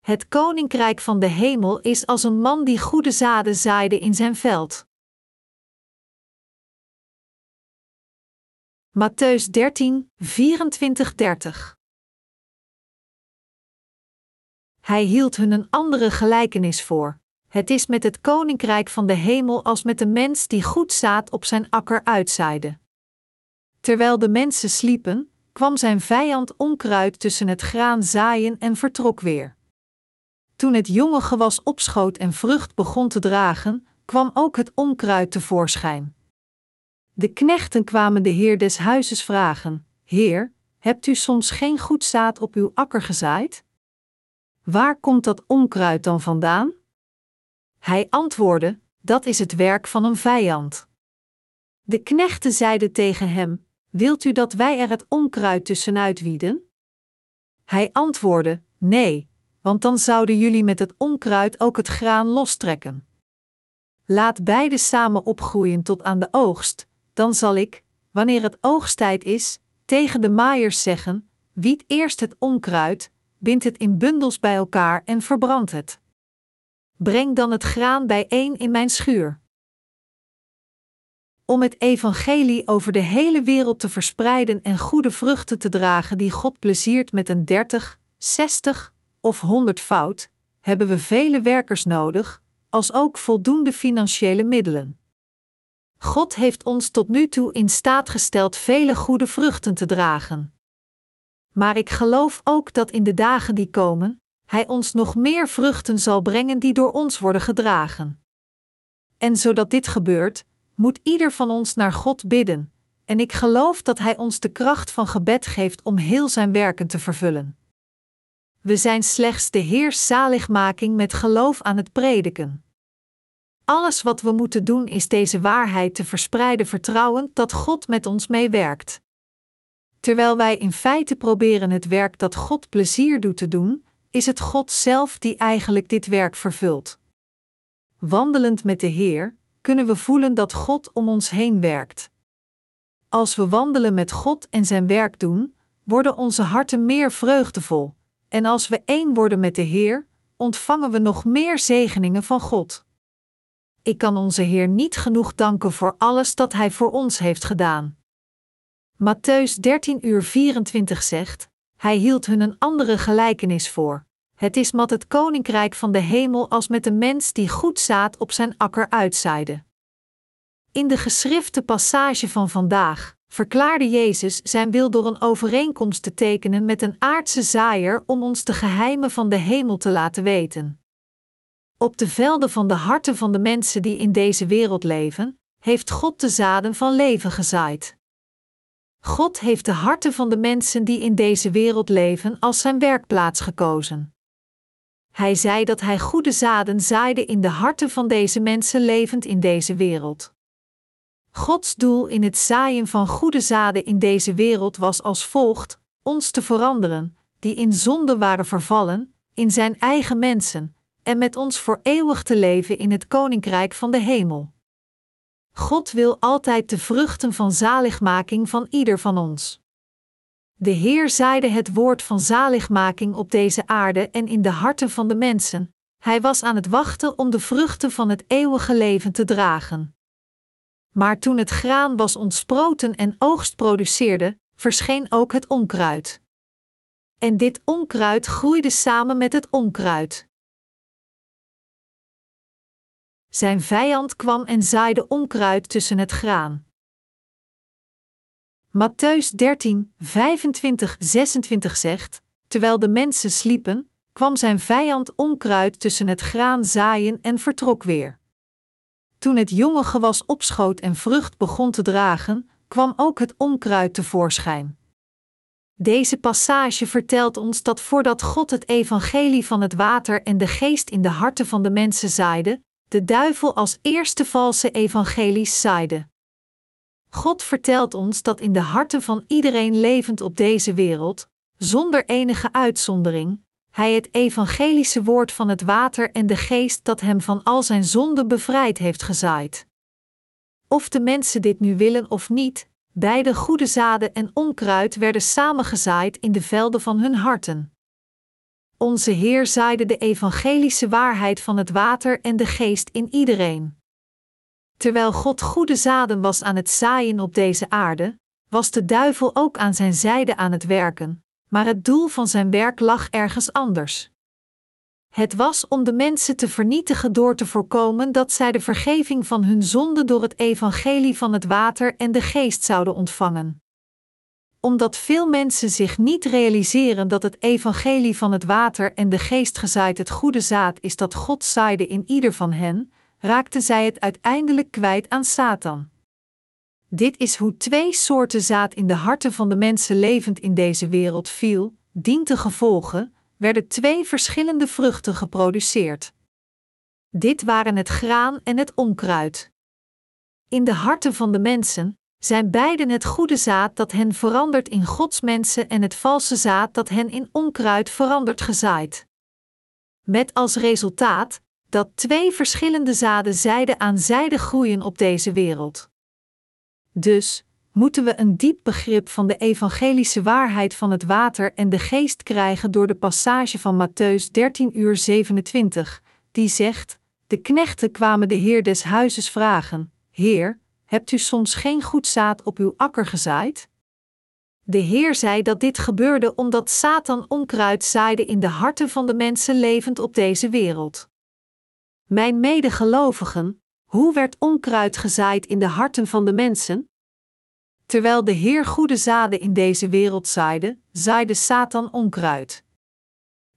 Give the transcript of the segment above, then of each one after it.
Het koninkrijk van de hemel is als een man die goede zaden zaaide in zijn veld. Matthäus 13, 24, 30 Hij hield hun een andere gelijkenis voor. Het is met het koninkrijk van de hemel als met een mens die goed zaad op zijn akker uitzaaide. Terwijl de mensen sliepen, kwam zijn vijand onkruid tussen het graan zaaien en vertrok weer. Toen het jonge gewas opschoot en vrucht begon te dragen, kwam ook het onkruid tevoorschijn. De knechten kwamen de heer des huizes vragen: Heer, hebt u soms geen goed zaad op uw akker gezaaid? Waar komt dat onkruid dan vandaan? Hij antwoordde: Dat is het werk van een vijand. De knechten zeiden tegen hem: Wilt u dat wij er het onkruid tussenuit wieden? Hij antwoordde: Nee, want dan zouden jullie met het onkruid ook het graan lostrekken. Laat beide samen opgroeien tot aan de oogst, dan zal ik, wanneer het oogsttijd is, tegen de maaiers zeggen: Wiet eerst het onkruid, bind het in bundels bij elkaar en verbrand het. Breng dan het graan bijeen in mijn schuur. Om het evangelie over de hele wereld te verspreiden en goede vruchten te dragen die God pleziert met een 30, 60 of 100 fout, hebben we vele werkers nodig, als ook voldoende financiële middelen. God heeft ons tot nu toe in staat gesteld vele goede vruchten te dragen. Maar ik geloof ook dat in de dagen die komen, Hij ons nog meer vruchten zal brengen die door ons worden gedragen. En zodat dit gebeurt, moet ieder van ons naar God bidden, en ik geloof dat Hij ons de kracht van gebed geeft om heel Zijn werken te vervullen. We zijn slechts de Heers zaligmaking met geloof aan het prediken. Alles wat we moeten doen is deze waarheid te verspreiden, vertrouwend dat God met ons meewerkt. Terwijl wij in feite proberen het werk dat God plezier doet te doen, is het God zelf die eigenlijk dit werk vervult. Wandelend met de Heer, kunnen we voelen dat God om ons heen werkt. Als we wandelen met God en zijn werk doen, worden onze harten meer vreugdevol, en als we één worden met de Heer, ontvangen we nog meer zegeningen van God. Ik kan onze Heer niet genoeg danken voor alles dat Hij voor ons heeft gedaan. Matthäus 13 uur 24 zegt: Hij hield hun een andere gelijkenis voor. Het is met het koninkrijk van de hemel als met een mens die goed zaad op zijn akker uitzaaide. In de geschrifte passage van vandaag verklaarde Jezus zijn wil door een overeenkomst te tekenen met een aardse zaaier om ons de geheimen van de hemel te laten weten. Op de velden van de harten van de mensen die in deze wereld leven, heeft God de zaden van leven gezaaid. God heeft de harten van de mensen die in deze wereld leven als zijn werkplaats gekozen. Hij zei dat hij goede zaden zaaide in de harten van deze mensen levend in deze wereld. Gods doel in het zaaien van goede zaden in deze wereld was als volgt: ons te veranderen, die in zonde waren vervallen, in zijn eigen mensen, en met ons voor eeuwig te leven in het koninkrijk van de hemel. God wil altijd de vruchten van zaligmaking van ieder van ons. De Heer zaaide het woord van zaligmaking op deze aarde en in de harten van de mensen. Hij was aan het wachten om de vruchten van het eeuwige leven te dragen. Maar toen het graan was ontsproten en oogst produceerde, verscheen ook het onkruid. En dit onkruid groeide samen met het onkruid. Zijn vijand kwam en zaaide onkruid tussen het graan. Matthäus 13, 25, 26 zegt: Terwijl de mensen sliepen, kwam zijn vijand onkruid tussen het graan zaaien en vertrok weer. Toen het jonge gewas opschoot en vrucht begon te dragen, kwam ook het onkruid tevoorschijn. Deze passage vertelt ons dat voordat God het evangelie van het water en de geest in de harten van de mensen zaaide, de duivel als eerste valse evangelies zaaide. God vertelt ons dat in de harten van iedereen levend op deze wereld, zonder enige uitzondering, hij het evangelische woord van het water en de geest dat hem van al zijn zonden bevrijd heeft gezaaid. Of de mensen dit nu willen of niet, beide goede zaden en onkruid werden samengezaaid in de velden van hun harten. Onze Heer zaaide de evangelische waarheid van het water en de geest in iedereen. Terwijl God goede zaden was aan het zaaien op deze aarde, was de duivel ook aan zijn zijde aan het werken, maar het doel van zijn werk lag ergens anders. Het was om de mensen te vernietigen door te voorkomen dat zij de vergeving van hun zonde door het evangelie van het water en de geest zouden ontvangen. Omdat veel mensen zich niet realiseren dat het evangelie van het water en de geest gezaaid het goede zaad is dat God zaaide in ieder van hen, raakten zij het uiteindelijk kwijt aan Satan. Dit is hoe twee soorten zaad in de harten van de mensen levend in deze wereld viel, dient te gevolgen, werden twee verschillende vruchten geproduceerd. Dit waren het graan en het onkruid. In de harten van de mensen zijn beiden het goede zaad dat hen verandert in Gods mensen en het valse zaad dat hen in onkruid verandert gezaaid. Met als resultaat dat twee verschillende zaden zijde aan zijde groeien op deze wereld. Dus moeten we een diep begrip van de evangelische waarheid van het water en de geest krijgen door de passage van Matthäus 13 uur 27, die zegt: De knechten kwamen de heer des huizes vragen: Heer, hebt u soms geen goed zaad op uw akker gezaaid? De Heer zei dat dit gebeurde omdat Satan onkruid zaaide in de harten van de mensen levend op deze wereld. Mijn medegelovigen, hoe werd onkruid gezaaid in de harten van de mensen? Terwijl de Heer goede zaden in deze wereld zaaide, zaaide Satan onkruid.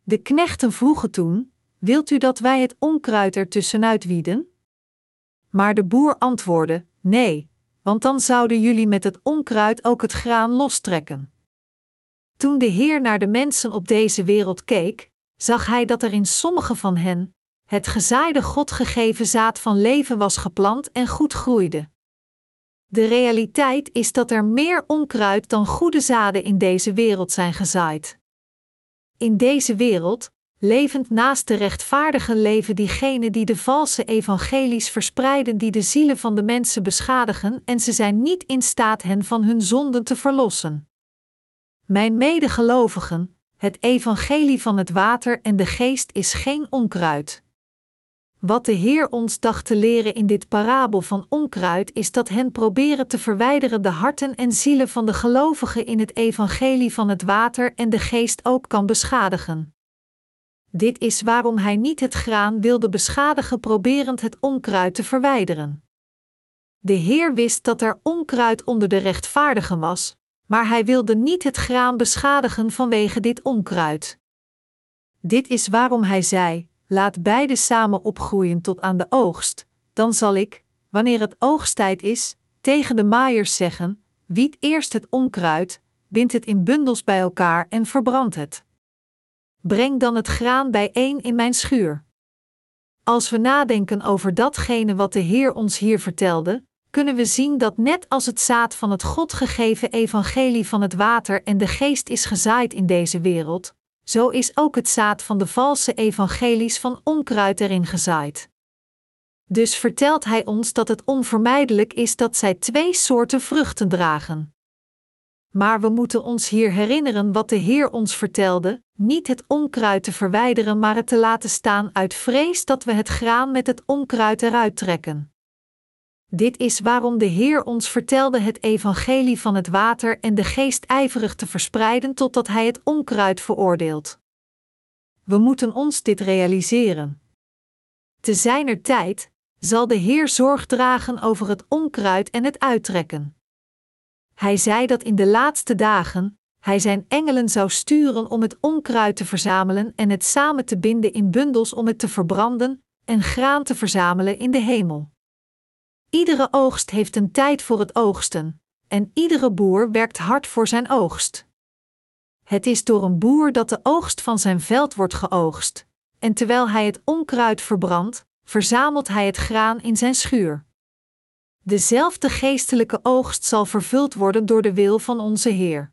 De knechten vroegen toen: Wilt u dat wij het onkruid er tussenuit wieden? Maar de boer antwoordde: Nee, want dan zouden jullie met het onkruid ook het graan lostrekken. Toen de Heer naar de mensen op deze wereld keek, zag hij dat er in sommige van hen het gezaaide God gegeven zaad van leven was geplant en goed groeide. De realiteit is dat er meer onkruid dan goede zaden in deze wereld zijn gezaaid. In deze wereld, levend naast de rechtvaardige leven diegenen die de valse evangelies verspreiden die de zielen van de mensen beschadigen en ze zijn niet in staat hen van hun zonden te verlossen. Mijn medegelovigen, het evangelie van het water en de geest is geen onkruid. Wat de Heer ons dacht te leren in dit parabel van onkruid is dat hen proberen te verwijderen de harten en zielen van de gelovigen in het evangelie van het water en de geest ook kan beschadigen. Dit is waarom hij niet het graan wilde beschadigen, proberend het onkruid te verwijderen. De Heer wist dat er onkruid onder de rechtvaardigen was, maar hij wilde niet het graan beschadigen vanwege dit onkruid. Dit is waarom hij zei: laat beide samen opgroeien tot aan de oogst, dan zal ik, wanneer het oogsttijd is, tegen de maaiers zeggen: wiet eerst het onkruid, bind het in bundels bij elkaar en verbrand het. Breng dan het graan bijeen in mijn schuur. Als we nadenken over datgene wat de Heer ons hier vertelde, kunnen we zien dat net als het zaad van het God gegeven evangelie van het water en de geest is gezaaid in deze wereld, zo is ook het zaad van de valse evangelies van onkruid erin gezaaid. Dus vertelt hij ons dat het onvermijdelijk is dat zij twee soorten vruchten dragen. Maar we moeten ons hier herinneren wat de Heer ons vertelde: niet het onkruid te verwijderen, maar het te laten staan uit vrees dat we het graan met het onkruid eruit trekken. Dit is waarom de Heer ons vertelde het evangelie van het water en de geest ijverig te verspreiden totdat Hij het onkruid veroordeelt. We moeten ons dit realiseren. Te zijner tijd zal de Heer zorg dragen over het onkruid en het uittrekken. Hij zei dat in de laatste dagen Hij zijn engelen zou sturen om het onkruid te verzamelen en het samen te binden in bundels om het te verbranden en graan te verzamelen in de hemel. Iedere oogst heeft een tijd voor het oogsten, en iedere boer werkt hard voor zijn oogst. Het is door een boer dat de oogst van zijn veld wordt geoogst, en terwijl hij het onkruid verbrandt, verzamelt hij het graan in zijn schuur. Dezelfde geestelijke oogst zal vervuld worden door de wil van onze Heer.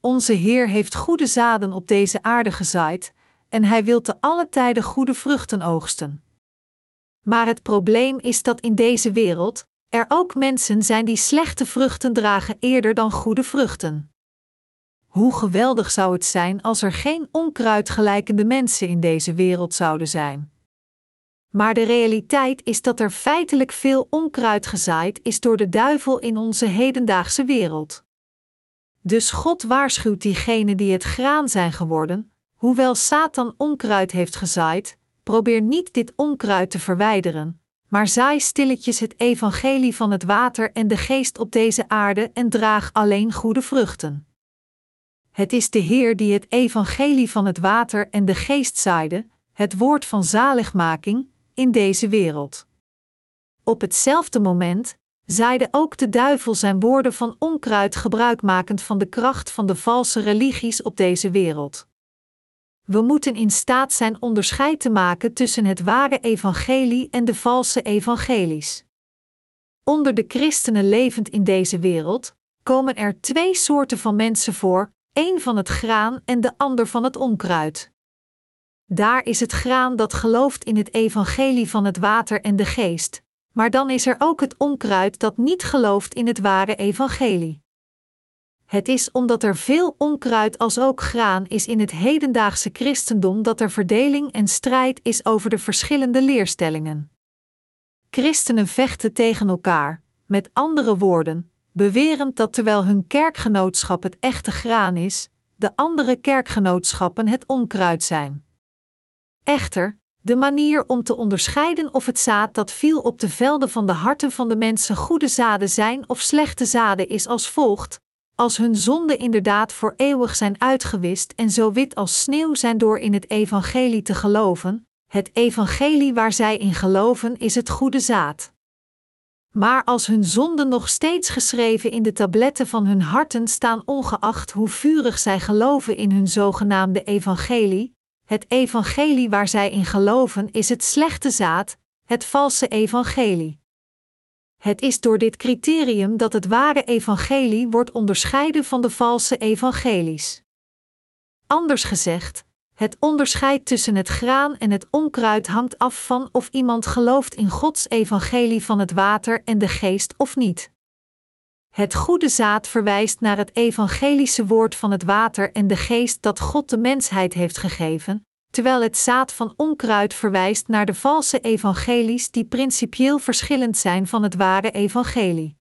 Onze Heer heeft goede zaden op deze aarde gezaaid, en Hij wil te alle tijden goede vruchten oogsten. Maar het probleem is dat in deze wereld er ook mensen zijn die slechte vruchten dragen eerder dan goede vruchten. Hoe geweldig zou het zijn als er geen onkruidgelijkende mensen in deze wereld zouden zijn. Maar de realiteit is dat er feitelijk veel onkruid gezaaid is door de duivel in onze hedendaagse wereld. Dus God waarschuwt diegenen die het graan zijn geworden, hoewel Satan onkruid heeft gezaaid, probeer niet dit onkruid te verwijderen, maar zaai stilletjes het evangelie van het water en de geest op deze aarde en draag alleen goede vruchten. Het is de Heer die het evangelie van het water en de geest zaaide, het woord van zaligmaking, in deze wereld. Op hetzelfde moment zaaide ook de duivel zijn woorden van onkruid gebruikmakend van de kracht van de valse religies op deze wereld. We moeten in staat zijn onderscheid te maken tussen het ware evangelie en de valse evangelies. Onder de christenen levend in deze wereld komen er twee soorten van mensen voor: één van het graan en de ander van het onkruid. Daar is het graan dat gelooft in het evangelie van het water en de geest, maar dan is er ook het onkruid dat niet gelooft in het ware evangelie. Het is omdat er veel onkruid als ook graan is in het hedendaagse christendom dat er verdeling en strijd is over de verschillende leerstellingen. Christenen vechten tegen elkaar, met andere woorden, bewerend dat terwijl hun kerkgenootschap het echte graan is, de andere kerkgenootschappen het onkruid zijn. Echter, de manier om te onderscheiden of het zaad dat viel op de velden van de harten van de mensen goede zaden zijn of slechte zaden is als volgt: als hun zonden inderdaad voor eeuwig zijn uitgewist en zo wit als sneeuw zijn door in het evangelie te geloven, het evangelie waar zij in geloven is het goede zaad. Maar als hun zonden nog steeds geschreven in de tabletten van hun harten staan, ongeacht hoe vurig zij geloven in hun zogenaamde evangelie, het evangelie waar zij in geloven is het slechte zaad, het valse evangelie. Het is door dit criterium dat het ware evangelie wordt onderscheiden van de valse evangelies. Anders gezegd, het onderscheid tussen het graan en het onkruid hangt af van of iemand gelooft in Gods evangelie van het water en de geest of niet. Het goede zaad verwijst naar het evangelische woord van het water en de geest dat God de mensheid heeft gegeven, terwijl het zaad van onkruid verwijst naar de valse evangelies die principieel verschillend zijn van het ware evangelie.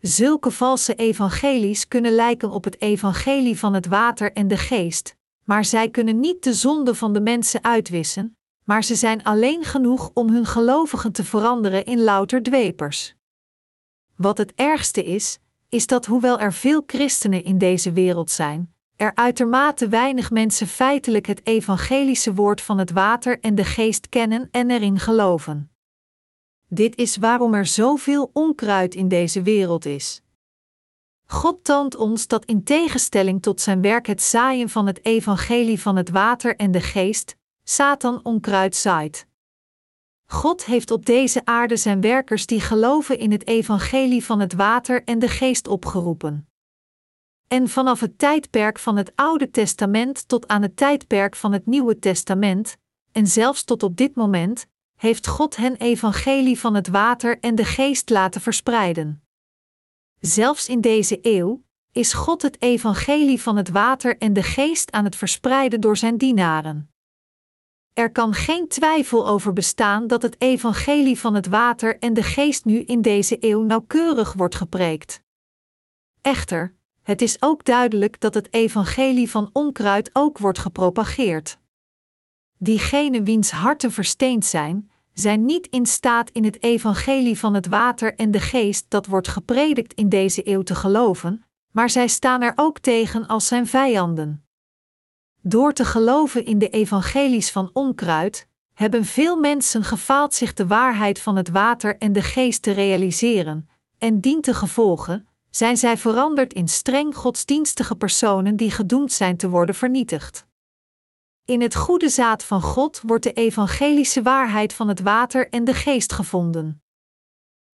Zulke valse evangelies kunnen lijken op het evangelie van het water en de geest, maar zij kunnen niet de zonde van de mensen uitwissen, maar ze zijn alleen genoeg om hun gelovigen te veranderen in louter dwepers. Wat het ergste is, is dat hoewel er veel christenen in deze wereld zijn, er uitermate weinig mensen feitelijk het evangelische woord van het water en de geest kennen en erin geloven. Dit is waarom er zoveel onkruid in deze wereld is. God toont ons dat in tegenstelling tot zijn werk het zaaien van het evangelie van het water en de geest, Satan onkruid zaait. God heeft op deze aarde zijn werkers die geloven in het evangelie van het water en de geest opgeroepen. En vanaf het tijdperk van het Oude Testament tot aan het tijdperk van het Nieuwe Testament, en zelfs tot op dit moment, heeft God hen evangelie van het water en de geest laten verspreiden. Zelfs in deze eeuw is God het evangelie van het water en de geest aan het verspreiden door zijn dienaren. Er kan geen twijfel over bestaan dat het evangelie van het water en de geest nu in deze eeuw nauwkeurig wordt gepreekt. Echter, het is ook duidelijk dat het evangelie van onkruid ook wordt gepropageerd. Diegenen wiens harten versteend zijn, zijn niet in staat in het evangelie van het water en de geest dat wordt gepredikt in deze eeuw te geloven, maar zij staan er ook tegen als zijn vijanden. Door te geloven in de evangelies van onkruid, hebben veel mensen gefaald zich de waarheid van het water en de geest te realiseren, en dient te gevolgen, zijn zij veranderd in streng godsdienstige personen die gedoemd zijn te worden vernietigd. In het goede zaad van God wordt de evangelische waarheid van het water en de geest gevonden.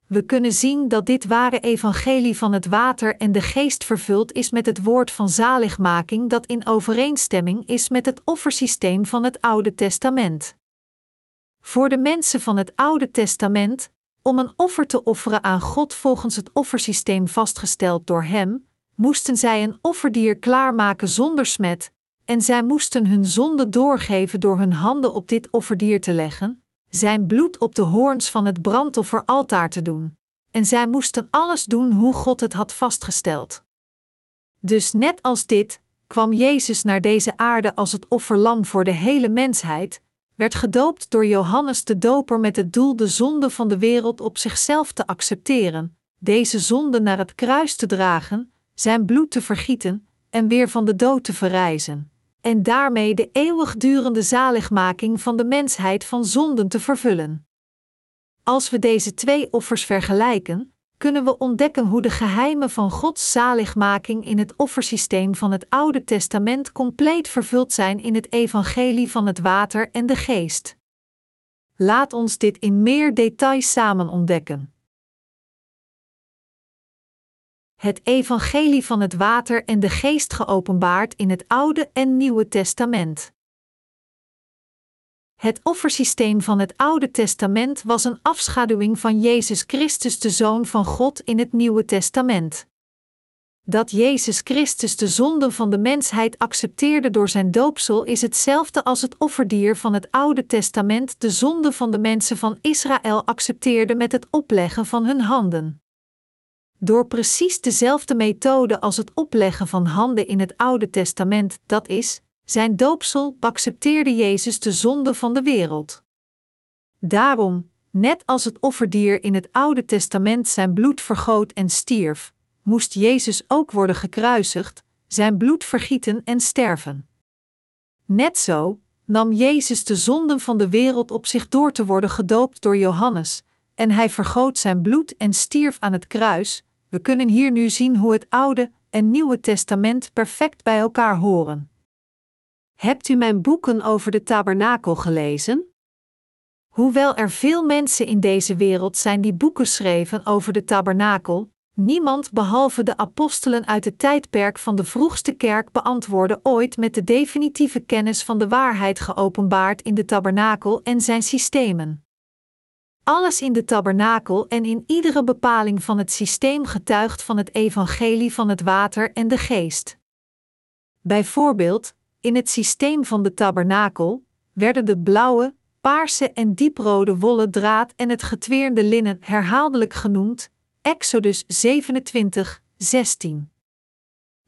We kunnen zien dat dit ware evangelie van het water en de geest vervuld is met het woord van zaligmaking dat in overeenstemming is met het offersysteem van het Oude Testament. Voor de mensen van het Oude Testament om een offer te offeren aan God volgens het offersysteem vastgesteld door Hem, moesten zij een offerdier klaarmaken zonder smet, en zij moesten hun zonde doorgeven door hun handen op dit offerdier te leggen, zijn bloed op de hoorns van het brandofferaltaar te doen, en zij moesten alles doen hoe God het had vastgesteld. Dus net als dit, kwam Jezus naar deze aarde als het offerlam voor de hele mensheid, werd gedoopt door Johannes de Doper met het doel de zonde van de wereld op zichzelf te accepteren, deze zonde naar het kruis te dragen, zijn bloed te vergieten en weer van de dood te verrijzen, en daarmee de eeuwigdurende zaligmaking van de mensheid van zonden te vervullen. Als we deze twee offers vergelijken, kunnen we ontdekken hoe de geheimen van Gods zaligmaking in het offersysteem van het Oude Testament compleet vervuld zijn in het evangelie van het water en de geest. Laat ons dit in meer details samen ontdekken. Het evangelie van het water en de geest geopenbaard in het Oude en Nieuwe Testament. Het offersysteem van het Oude Testament was een afschaduwing van Jezus Christus, de Zoon van God in het Nieuwe Testament. Dat Jezus Christus de zonden van de mensheid accepteerde door zijn doopsel is hetzelfde als het offerdier van het Oude Testament de zonde van de mensen van Israël accepteerde met het opleggen van hun handen. Door precies dezelfde methode als het opleggen van handen in het Oude Testament, dat is, zijn doopsel accepteerde Jezus de zonde van de wereld. Daarom, net als het offerdier in het Oude Testament zijn bloed vergoot en stierf, moest Jezus ook worden gekruisigd, zijn bloed vergieten en sterven. Net zo nam Jezus de zonden van de wereld op zich door te worden gedoopt door Johannes, en hij vergoot zijn bloed en stierf aan het kruis. We kunnen hier nu zien hoe het Oude en Nieuwe Testament perfect bij elkaar horen. Hebt u mijn boeken over de tabernakel gelezen? Hoewel er veel mensen in deze wereld zijn die boeken schreven over de tabernakel, niemand behalve de apostelen uit het tijdperk van de vroegste kerk beantwoordde ooit met de definitieve kennis van de waarheid geopenbaard in de tabernakel en zijn systemen. Alles in de tabernakel en in iedere bepaling van het systeem getuigt van het evangelie van het water en de geest. Bijvoorbeeld, in het systeem van de tabernakel werden de blauwe, paarse en dieprode wollen draad en het getweerde linnen herhaaldelijk genoemd, Exodus 27, 16.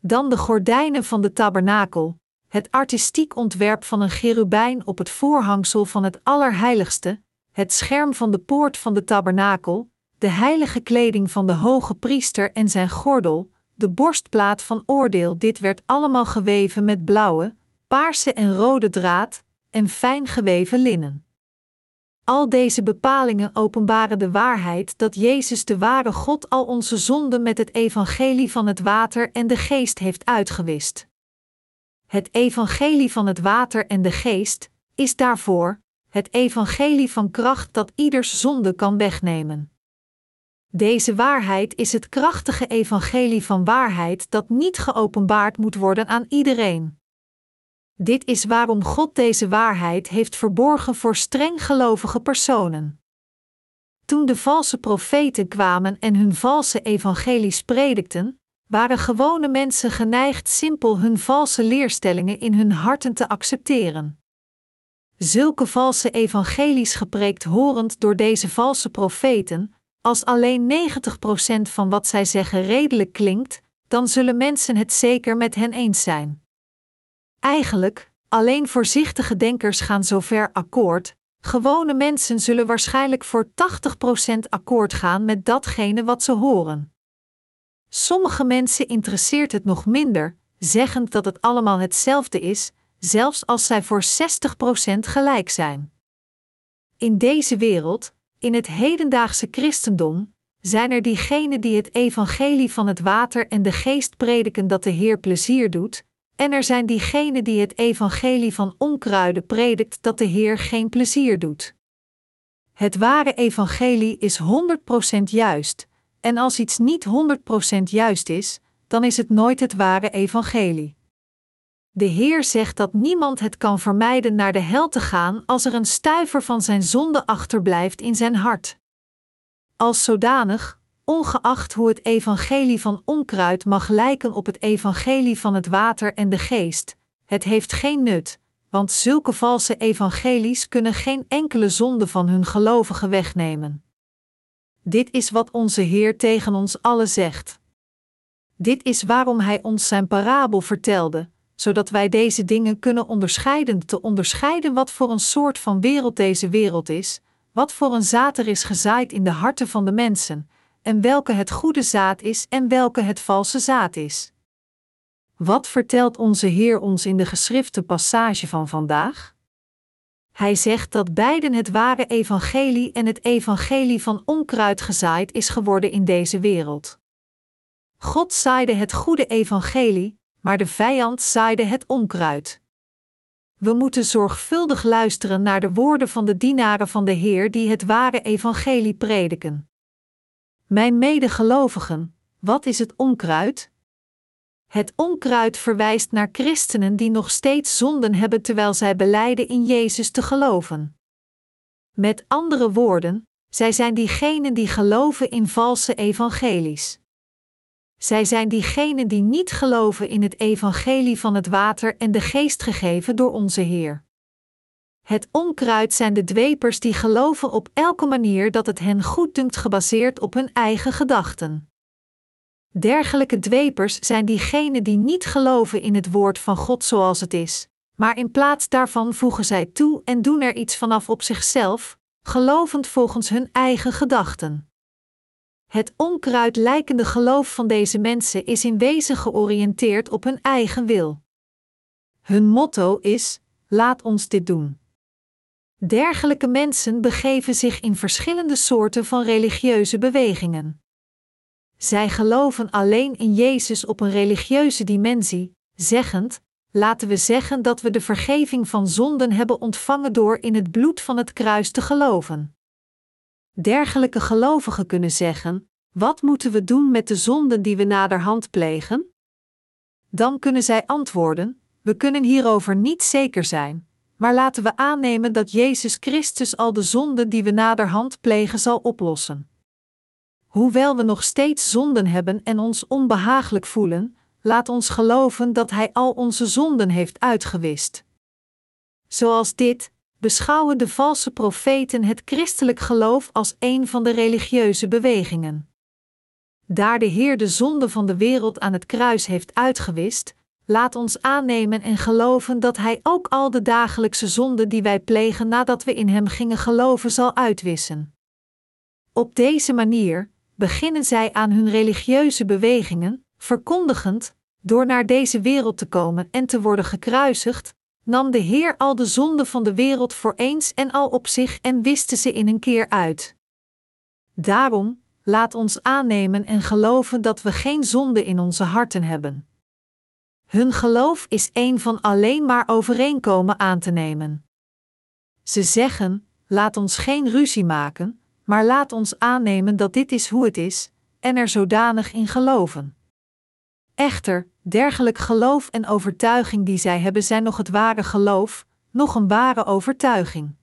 Dan de gordijnen van de tabernakel, het artistiek ontwerp van een cherubijn op het voorhangsel van het Allerheiligste, het scherm van de poort van de tabernakel, de heilige kleding van de hoge priester en zijn gordel, de borstplaat van oordeel. Dit werd allemaal geweven met blauwe, paarse en rode draad en fijn geweven linnen. Al deze bepalingen openbaren de waarheid dat Jezus de ware God al onze zonden met het evangelie van het water en de geest heeft uitgewist. Het evangelie van het water en de geest is daarvoor het evangelie van kracht dat ieders zonde kan wegnemen. Deze waarheid is het krachtige evangelie van waarheid dat niet geopenbaard moet worden aan iedereen. Dit is waarom God deze waarheid heeft verborgen voor streng gelovige personen. Toen de valse profeten kwamen en hun valse evangelies predikten, waren gewone mensen geneigd simpel hun valse leerstellingen in hun harten te accepteren. Zulke valse evangelies gepreekt horend door deze valse profeten, als alleen 90% van wat zij zeggen redelijk klinkt, dan zullen mensen het zeker met hen eens zijn. Eigenlijk, alleen voorzichtige denkers gaan zover akkoord. Gewone mensen zullen waarschijnlijk voor 80% akkoord gaan met datgene wat ze horen. Sommige mensen interesseert het nog minder, zeggend dat het allemaal hetzelfde is, zelfs als zij voor 60% gelijk zijn. In deze wereld, in het hedendaagse christendom, zijn er diegenen die het evangelie van het water en de geest prediken dat de Heer plezier doet, en er zijn diegenen die het evangelie van onkruiden predikt dat de Heer geen plezier doet. Het ware evangelie is 100% juist, en als iets niet 100% juist is, dan is het nooit het ware evangelie. De Heer zegt dat niemand het kan vermijden naar de hel te gaan als er een stuiver van zijn zonde achterblijft in zijn hart. Als zodanig ongeacht hoe het evangelie van onkruid mag lijken op het evangelie van het water en de geest, het heeft geen nut, want zulke valse evangelies kunnen geen enkele zonde van hun gelovigen wegnemen. Dit is wat onze Heer tegen ons allen zegt. Dit is waarom Hij ons zijn parabel vertelde, zodat wij deze dingen kunnen onderscheiden, te onderscheiden wat voor een soort van wereld deze wereld is, wat voor een zaad er is gezaaid in de harten van de mensen, en welke het goede zaad is en welke het valse zaad is. Wat vertelt onze Heer ons in de geschrifte passage van vandaag? Hij zegt dat beiden het ware evangelie en het evangelie van onkruid gezaaid is geworden in deze wereld. God zaaide het goede evangelie, maar de vijand zaaide het onkruid. We moeten zorgvuldig luisteren naar de woorden van de dienaren van de Heer die het ware evangelie prediken. Mijn medegelovigen, wat is het onkruid? Het onkruid verwijst naar christenen die nog steeds zonden hebben terwijl zij beleiden in Jezus te geloven. Met andere woorden, zij zijn diegenen die geloven in valse evangelies. Zij zijn diegenen die niet geloven in het evangelie van het water en de geest gegeven door onze Heer. Het onkruid zijn de dwepers die geloven op elke manier dat het hen goed dunkt gebaseerd op hun eigen gedachten. Dergelijke dwepers zijn diegenen die niet geloven in het woord van God zoals het is, maar in plaats daarvan voegen zij toe en doen er iets vanaf op zichzelf, gelovend volgens hun eigen gedachten. Het onkruid lijkende geloof van deze mensen is in wezen georiënteerd op hun eigen wil. Hun motto is: laat ons dit doen. Dergelijke mensen begeven zich in verschillende soorten van religieuze bewegingen. Zij geloven alleen in Jezus op een religieuze dimensie, zeggend: laten we zeggen dat we de vergeving van zonden hebben ontvangen door in het bloed van het kruis te geloven. Dergelijke gelovigen kunnen zeggen: Wat moeten we doen met de zonden die we naderhand plegen? Dan kunnen zij antwoorden: We kunnen hierover niet zeker zijn, maar laten we aannemen dat Jezus Christus al de zonden die we naderhand plegen zal oplossen. Hoewel we nog steeds zonden hebben en ons onbehagelijk voelen, laat ons geloven dat Hij al onze zonden heeft uitgewist. Zoals dit, beschouwen de valse profeten het christelijk geloof als een van de religieuze bewegingen. Daar de Heer de zonde van de wereld aan het kruis heeft uitgewist, laat ons aannemen en geloven dat Hij ook al de dagelijkse zonden die wij plegen nadat we in Hem gingen geloven zal uitwissen. Op deze manier beginnen zij aan hun religieuze bewegingen, verkondigend, door naar deze wereld te komen en te worden gekruisigd, nam de Heer al de zonden van de wereld voor eens en al op zich en wiste ze in een keer uit. Daarom, laat ons aannemen en geloven dat we geen zonde in onze harten hebben. Hun geloof is een van alleen maar overeenkomen aan te nemen. Ze zeggen: laat ons geen ruzie maken, maar laat ons aannemen dat dit is hoe het is, en er zodanig in geloven. Echter, dergelijk geloof en overtuiging die zij hebben zijn nog het ware geloof, nog een ware overtuiging.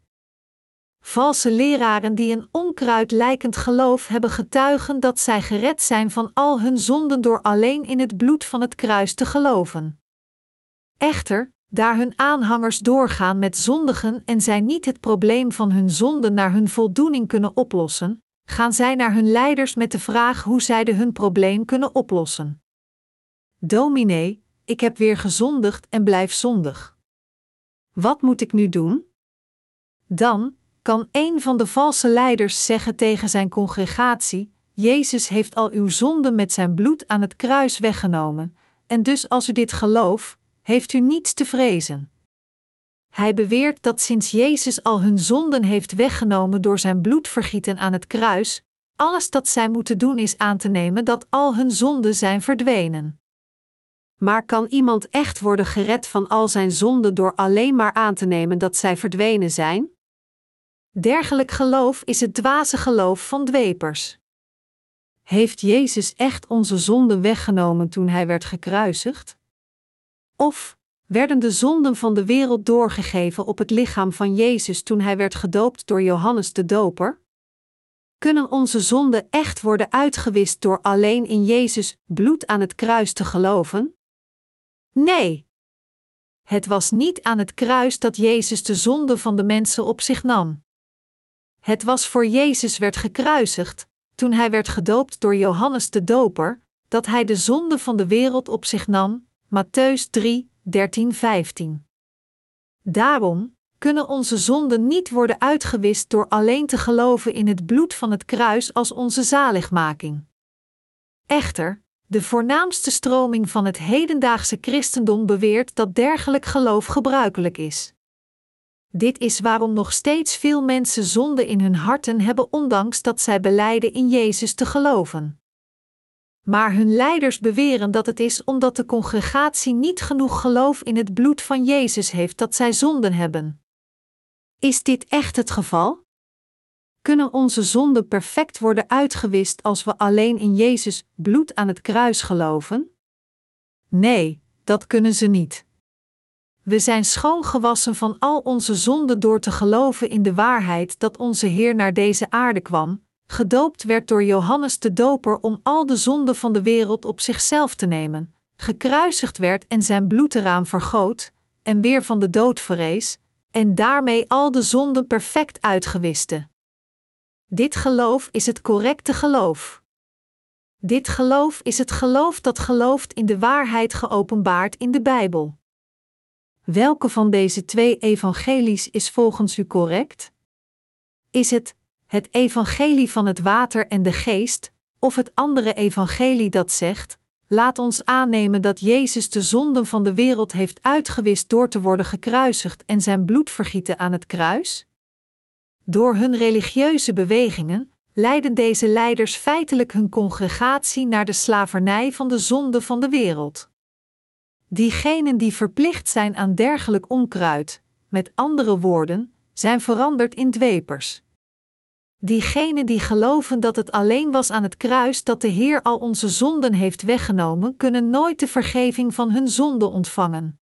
Valse leraren die een onkruid lijkend geloof hebben getuigen dat zij gered zijn van al hun zonden door alleen in het bloed van het kruis te geloven. Echter, daar hun aanhangers doorgaan met zondigen en zij niet het probleem van hun zonden naar hun voldoening kunnen oplossen, gaan zij naar hun leiders met de vraag hoe zij de hun probleem kunnen oplossen. Dominee, ik heb weer gezondigd en blijf zondig. Wat moet ik nu doen? Dan kan een van de valse leiders zeggen tegen zijn congregatie: Jezus heeft al uw zonden met zijn bloed aan het kruis weggenomen, en dus als u dit gelooft, heeft u niets te vrezen. Hij beweert dat sinds Jezus al hun zonden heeft weggenomen door zijn bloedvergieten aan het kruis, alles dat zij moeten doen is aan te nemen dat al hun zonden zijn verdwenen. Maar kan iemand echt worden gered van al zijn zonden door alleen maar aan te nemen dat zij verdwenen zijn? Dergelijk geloof is het dwaze geloof van dwepers. Heeft Jezus echt onze zonden weggenomen toen hij werd gekruisigd? Of werden de zonden van de wereld doorgegeven op het lichaam van Jezus toen hij werd gedoopt door Johannes de Doper? Kunnen onze zonden echt worden uitgewist door alleen in Jezus bloed aan het kruis te geloven? Nee. Het was niet aan het kruis dat Jezus de zonde van de mensen op zich nam. Het was voor Jezus werd gekruisigd, toen hij werd gedoopt door Johannes de Doper, dat hij de zonde van de wereld op zich nam. Matthäus 3, 13, 15. Daarom kunnen onze zonden niet worden uitgewist door alleen te geloven in het bloed van het kruis als onze zaligmaking. Echter, de voornaamste stroming van het hedendaagse christendom beweert dat dergelijk geloof gebruikelijk is. Dit is waarom nog steeds veel mensen zonde in hun harten hebben, ondanks dat zij beleiden in Jezus te geloven. Maar hun leiders beweren dat het is omdat de congregatie niet genoeg geloof in het bloed van Jezus heeft dat zij zonden hebben. Is dit echt het geval? Kunnen onze zonden perfect worden uitgewist als we alleen in Jezus bloed aan het kruis geloven? Nee, dat kunnen ze niet. We zijn schoongewassen van al onze zonden door te geloven in de waarheid dat onze Heer naar deze aarde kwam, gedoopt werd door Johannes de Doper om al de zonden van de wereld op zichzelf te nemen, gekruisigd werd en zijn bloed eraan vergoot, en weer van de dood verrees, en daarmee al de zonden perfect uitgewiste. Dit geloof is het correcte geloof. Dit geloof is het geloof dat gelooft in de waarheid geopenbaard in de Bijbel. Welke van deze twee evangelies is volgens u correct? Is het het evangelie van het water en de geest, of het andere evangelie dat zegt: Laat ons aannemen dat Jezus de zonden van de wereld heeft uitgewist door te worden gekruisigd en zijn bloed vergieten aan het kruis? Door hun religieuze bewegingen leiden deze leiders feitelijk hun congregatie naar de slavernij van de zonde van de wereld. Diegenen die verplicht zijn aan dergelijk onkruid, met andere woorden, zijn veranderd in dwepers. Diegenen die geloven dat het alleen was aan het kruis dat de Heer al onze zonden heeft weggenomen, kunnen nooit de vergeving van hun zonden ontvangen.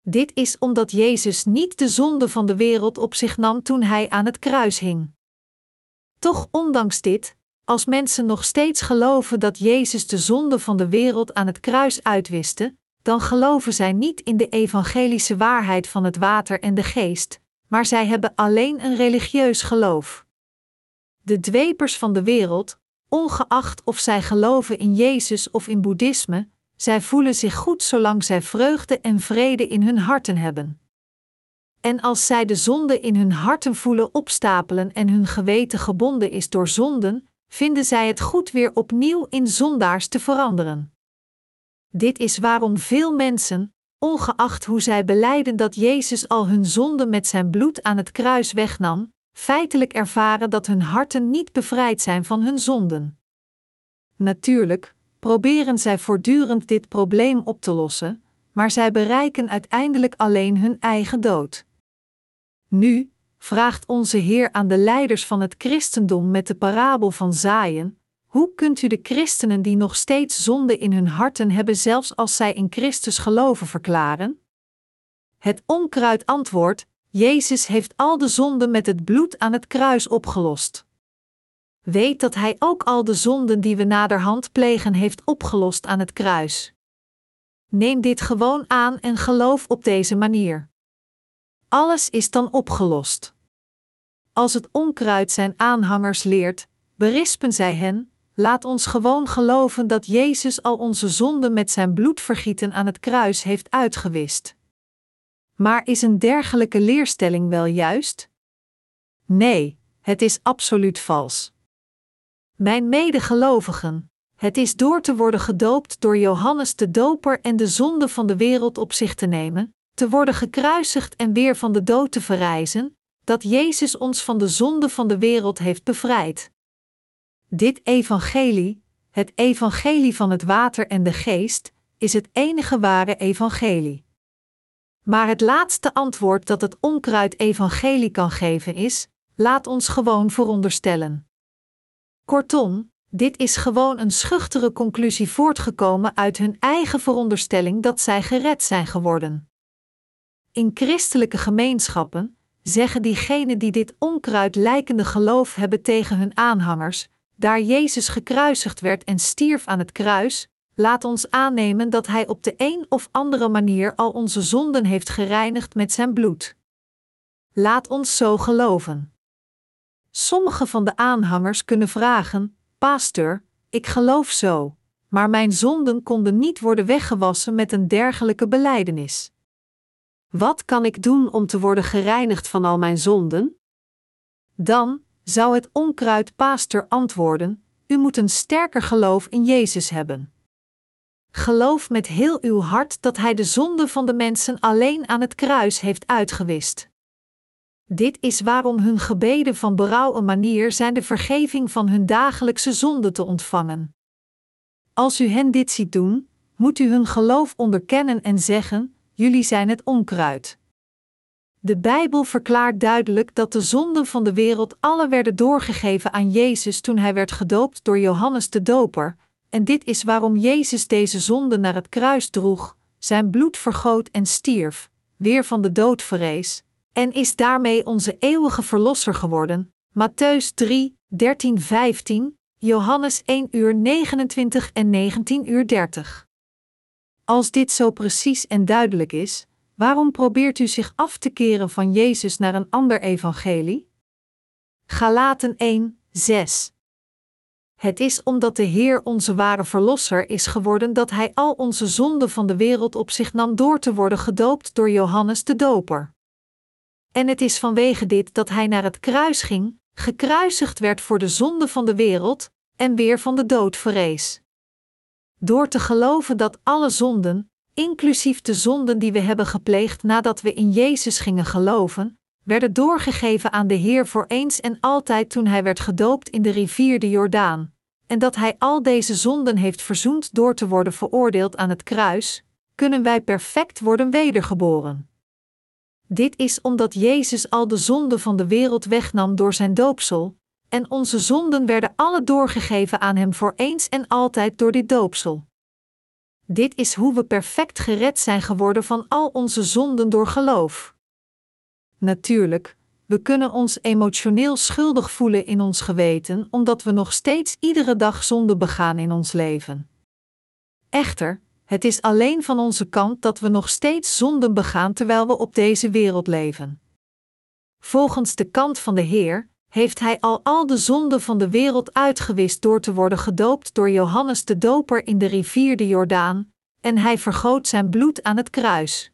Dit is omdat Jezus niet de zonde van de wereld op zich nam toen hij aan het kruis hing. Toch, ondanks dit, als mensen nog steeds geloven dat Jezus de zonde van de wereld aan het kruis uitwiste, dan geloven zij niet in de evangelische waarheid van het water en de geest, maar zij hebben alleen een religieus geloof. De dwepers van de wereld, ongeacht of zij geloven in Jezus of in Boeddhisme, zij voelen zich goed zolang zij vreugde en vrede in hun harten hebben. En als zij de zonde in hun harten voelen opstapelen en hun geweten gebonden is door zonden, vinden zij het goed weer opnieuw in zondaars te veranderen. Dit is waarom veel mensen, ongeacht hoe zij beleiden dat Jezus al hun zonde met zijn bloed aan het kruis wegnam, feitelijk ervaren dat hun harten niet bevrijd zijn van hun zonden. Natuurlijk proberen zij voortdurend dit probleem op te lossen, maar zij bereiken uiteindelijk alleen hun eigen dood. Nu vraagt onze Heer aan de leiders van het christendom met de parabel van zaaien: hoe kunt u de christenen die nog steeds zonde in hun harten hebben, zelfs als zij in Christus geloven, verklaren? Het onkruid antwoordt: Jezus heeft al de zonden met het bloed aan het kruis opgelost. Weet dat Hij ook al de zonden die we naderhand plegen heeft opgelost aan het kruis. Neem dit gewoon aan en geloof op deze manier. Alles is dan opgelost. Als het onkruid zijn aanhangers leert, berispen zij hen, Laat ons gewoon geloven dat Jezus al onze zonden met zijn bloedvergieten aan het kruis heeft uitgewist. Maar is een dergelijke leerstelling wel juist? Nee, het is absoluut vals. Mijn medegelovigen, het is door te worden gedoopt door Johannes de Doper en de zonde van de wereld op zich te nemen, te worden gekruisigd en weer van de dood te verrijzen, dat Jezus ons van de zonde van de wereld heeft bevrijd. Dit evangelie, het evangelie van het water en de geest, is het enige ware evangelie. Maar het laatste antwoord dat het onkruid evangelie kan geven is: laat ons gewoon veronderstellen. Kortom, dit is gewoon een schuchtere conclusie voortgekomen uit hun eigen veronderstelling dat zij gered zijn geworden. In christelijke gemeenschappen zeggen diegenen die dit onkruid lijkende geloof hebben tegen hun aanhangers, daar Jezus gekruisigd werd en stierf aan het kruis, laat ons aannemen dat Hij op de een of andere manier al onze zonden heeft gereinigd met zijn bloed. Laat ons zo geloven. Sommige van de aanhangers kunnen vragen: Pastor, ik geloof zo, maar mijn zonden konden niet worden weggewassen met een dergelijke belijdenis. Wat kan ik doen om te worden gereinigd van al mijn zonden? Dan zou het onkruid pastor antwoorden: U moet een sterker geloof in Jezus hebben. Geloof met heel uw hart dat Hij de zonde van de mensen alleen aan het kruis heeft uitgewist. Dit is waarom hun gebeden van berouw een manier zijn de vergeving van hun dagelijkse zonde te ontvangen. Als u hen dit ziet doen, moet u hun geloof onderkennen en zeggen: Jullie zijn het onkruid. De Bijbel verklaart duidelijk dat de zonden van de wereld alle werden doorgegeven aan Jezus toen hij werd gedoopt door Johannes de Doper, en dit is waarom Jezus deze zonde naar het kruis droeg, zijn bloed vergoot en stierf, weer van de dood verrees, en is daarmee onze eeuwige verlosser geworden. Matthäus 3, 13, 15, Johannes 1 uur 29 en 19 uur 30. Als dit zo precies en duidelijk is, waarom probeert u zich af te keren van Jezus naar een ander evangelie? Galaten 1, 6. Het is omdat de Heer onze ware Verlosser is geworden dat Hij al onze zonden van de wereld op zich nam door te worden gedoopt door Johannes de Doper. En het is vanwege dit dat Hij naar het kruis ging, gekruisigd werd voor de zonde van de wereld en weer van de dood verrees. Door te geloven dat alle zonden, inclusief de zonden die we hebben gepleegd nadat we in Jezus gingen geloven, werden doorgegeven aan de Heer voor eens en altijd toen Hij werd gedoopt in de rivier de Jordaan, en dat Hij al deze zonden heeft verzoend door te worden veroordeeld aan het kruis, kunnen wij perfect worden wedergeboren. Dit is omdat Jezus al de zonden van de wereld wegnam door zijn doopsel, en onze zonden werden alle doorgegeven aan Hem voor eens en altijd door dit doopsel. Dit is hoe we perfect gered zijn geworden van al onze zonden door geloof. Natuurlijk, we kunnen ons emotioneel schuldig voelen in ons geweten omdat we nog steeds iedere dag zonde begaan in ons leven. Echter, het is alleen van onze kant dat we nog steeds zonden begaan terwijl we op deze wereld leven. Volgens de kant van de Heer heeft Hij al al de zonden van de wereld uitgewist door te worden gedoopt door Johannes de Doper in de rivier de Jordaan, en Hij vergoot zijn bloed aan het kruis.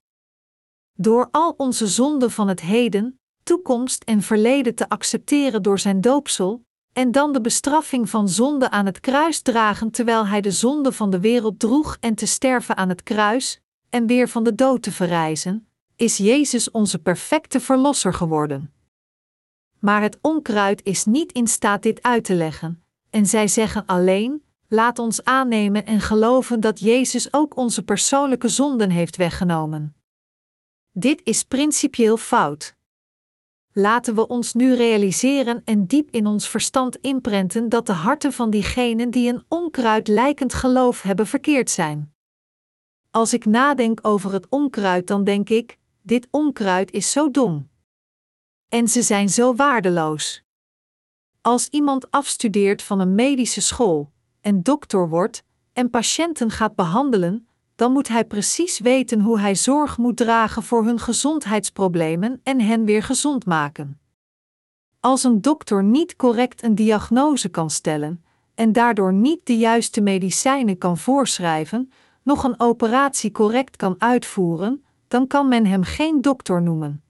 Door al onze zonden van het heden, toekomst en verleden te accepteren door zijn doopsel, en dan de bestraffing van zonde aan het kruis dragen terwijl hij de zonde van de wereld droeg en te sterven aan het kruis, en weer van de dood te verrijzen, is Jezus onze perfecte verlosser geworden. Maar het onkruid is niet in staat dit uit te leggen, en zij zeggen alleen: laat ons aannemen en geloven dat Jezus ook onze persoonlijke zonden heeft weggenomen. Dit is principieel fout. Laten we ons nu realiseren en diep in ons verstand inprenten dat de harten van diegenen die een onkruid lijkend geloof hebben verkeerd zijn. Als ik nadenk over het onkruid, dan denk ik: dit onkruid is zo dom. En ze zijn zo waardeloos. Als iemand afstudeert van een medische school en dokter wordt en patiënten gaat behandelen, dan moet hij precies weten hoe hij zorg moet dragen voor hun gezondheidsproblemen en hen weer gezond maken. Als een dokter niet correct een diagnose kan stellen en daardoor niet de juiste medicijnen kan voorschrijven, nog een operatie correct kan uitvoeren, dan kan men hem geen dokter noemen.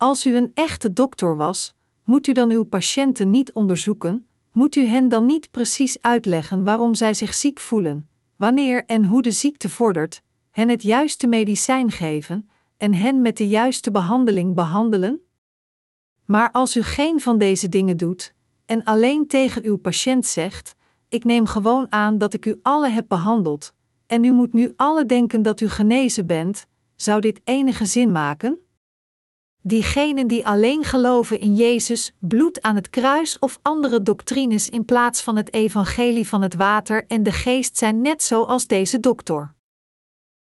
Als u een echte dokter was, moet u dan uw patiënten niet onderzoeken, moet u hen dan niet precies uitleggen waarom zij zich ziek voelen, wanneer en hoe de ziekte vordert, hen het juiste medicijn geven en hen met de juiste behandeling behandelen? Maar als u geen van deze dingen doet en alleen tegen uw patiënt zegt: Ik neem gewoon aan dat ik u alle heb behandeld, en u moet nu alle denken dat u genezen bent, zou dit enige zin maken? Diegenen die alleen geloven in Jezus, bloed aan het kruis of andere doctrines in plaats van het evangelie van het water en de geest zijn net zoals deze dokter.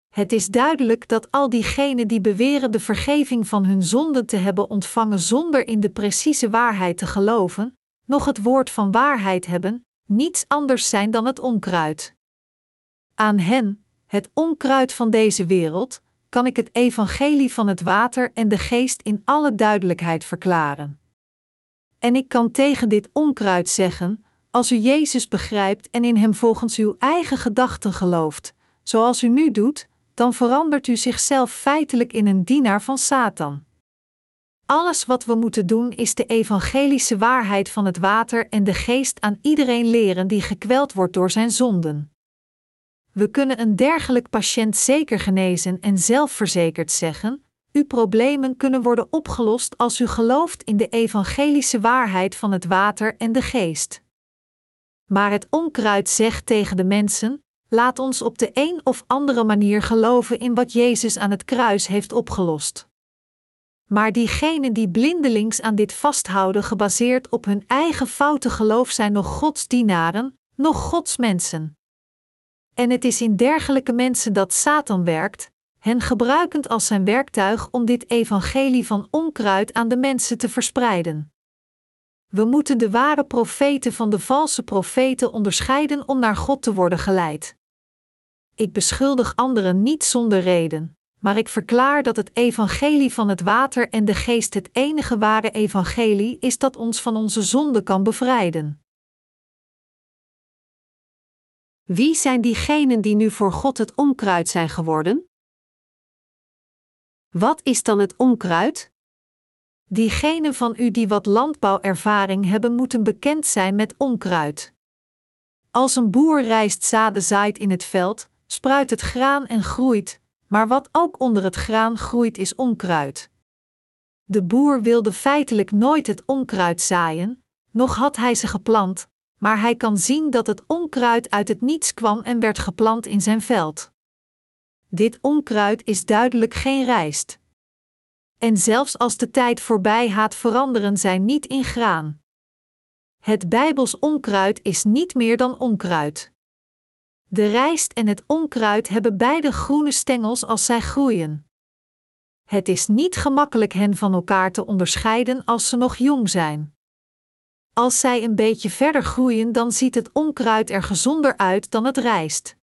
Het is duidelijk dat al diegenen die beweren de vergeving van hun zonden te hebben ontvangen zonder in de precieze waarheid te geloven, nog het woord van waarheid hebben, niets anders zijn dan het onkruid. Aan hen, het onkruid van deze wereld, kan ik het evangelie van het water en de geest in alle duidelijkheid verklaren. En ik kan tegen dit onkruid zeggen: als u Jezus begrijpt en in hem volgens uw eigen gedachten gelooft, zoals u nu doet, dan verandert u zichzelf feitelijk in een dienaar van Satan. Alles wat we moeten doen is de evangelische waarheid van het water en de geest aan iedereen leren die gekweld wordt door zijn zonden. We kunnen een dergelijk patiënt zeker genezen en zelfverzekerd zeggen: Uw problemen kunnen worden opgelost als u gelooft in de evangelische waarheid van het water en de geest. Maar het onkruid zegt tegen de mensen: Laat ons op de een of andere manier geloven in wat Jezus aan het kruis heeft opgelost. Maar diegenen die blindelings aan dit vasthouden, gebaseerd op hun eigen foute geloof, zijn nog Gods dienaren, nog Gods mensen. En het is in dergelijke mensen dat Satan werkt, hen gebruikend als zijn werktuig om dit evangelie van onkruid aan de mensen te verspreiden. We moeten de ware profeten van de valse profeten onderscheiden om naar God te worden geleid. Ik beschuldig anderen niet zonder reden, maar ik verklaar dat het evangelie van het water en de geest het enige ware evangelie is dat ons van onze zonde kan bevrijden. Wie zijn diegenen die nu voor God het onkruid zijn geworden? Wat is dan het onkruid? Diegenen van u die wat landbouwervaring hebben, moeten bekend zijn met onkruid. Als een boer rijst zaden zaait in het veld, spruit het graan en groeit, maar wat ook onder het graan groeit is onkruid. De boer wilde feitelijk nooit het onkruid zaaien, nog had hij ze geplant, maar hij kan zien dat het onkruid uit het niets kwam en werd geplant in zijn veld. Dit onkruid is duidelijk geen rijst. En zelfs als de tijd voorbij gaat, veranderen zij niet in graan. Het Bijbels onkruid is niet meer dan onkruid. De rijst en het onkruid hebben beide groene stengels als zij groeien. Het is niet gemakkelijk hen van elkaar te onderscheiden als ze nog jong zijn. Als zij een beetje verder groeien, dan ziet het onkruid er gezonder uit dan het rijst.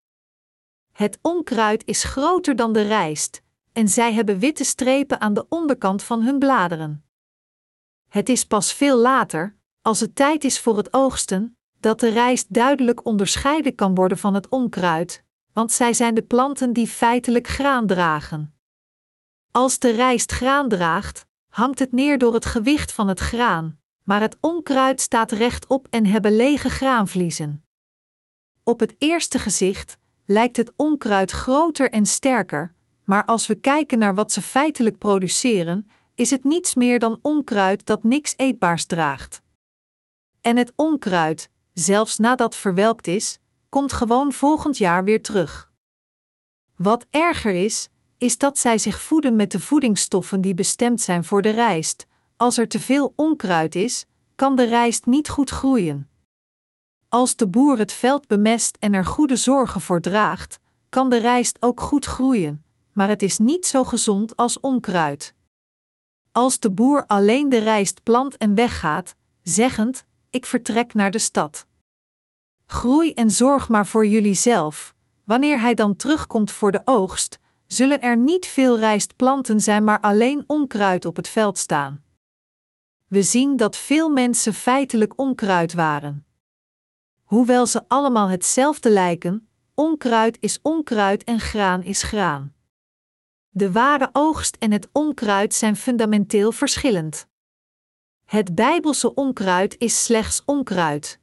Het onkruid is groter dan de rijst, en zij hebben witte strepen aan de onderkant van hun bladeren. Het is pas veel later, als het tijd is voor het oogsten, dat de rijst duidelijk onderscheiden kan worden van het onkruid, want zij zijn de planten die feitelijk graan dragen. Als de rijst graan draagt, hangt het neer door het gewicht van het graan, maar het onkruid staat rechtop en hebben lege graanvliezen. Op het eerste gezicht lijkt het onkruid groter en sterker, maar als we kijken naar wat ze feitelijk produceren, is het niets meer dan onkruid dat niks eetbaars draagt. En het onkruid, zelfs nadat verwelkt is, komt gewoon volgend jaar weer terug. Wat erger is, is dat zij zich voeden met de voedingsstoffen die bestemd zijn voor de rijst. Als er te veel onkruid is, kan de rijst niet goed groeien. Als de boer het veld bemest en er goede zorgen voor draagt, kan de rijst ook goed groeien, maar het is niet zo gezond als onkruid. Als de boer alleen de rijst plant en weggaat, zeggend: Ik vertrek naar de stad. Groei en zorg maar voor jullie zelf. Wanneer hij dan terugkomt voor de oogst, zullen er niet veel rijstplanten zijn, maar alleen onkruid op het veld staan. We zien dat veel mensen feitelijk onkruid waren. Hoewel ze allemaal hetzelfde lijken, onkruid is onkruid en graan is graan. De ware oogst en het onkruid zijn fundamenteel verschillend. Het Bijbelse onkruid is slechts onkruid.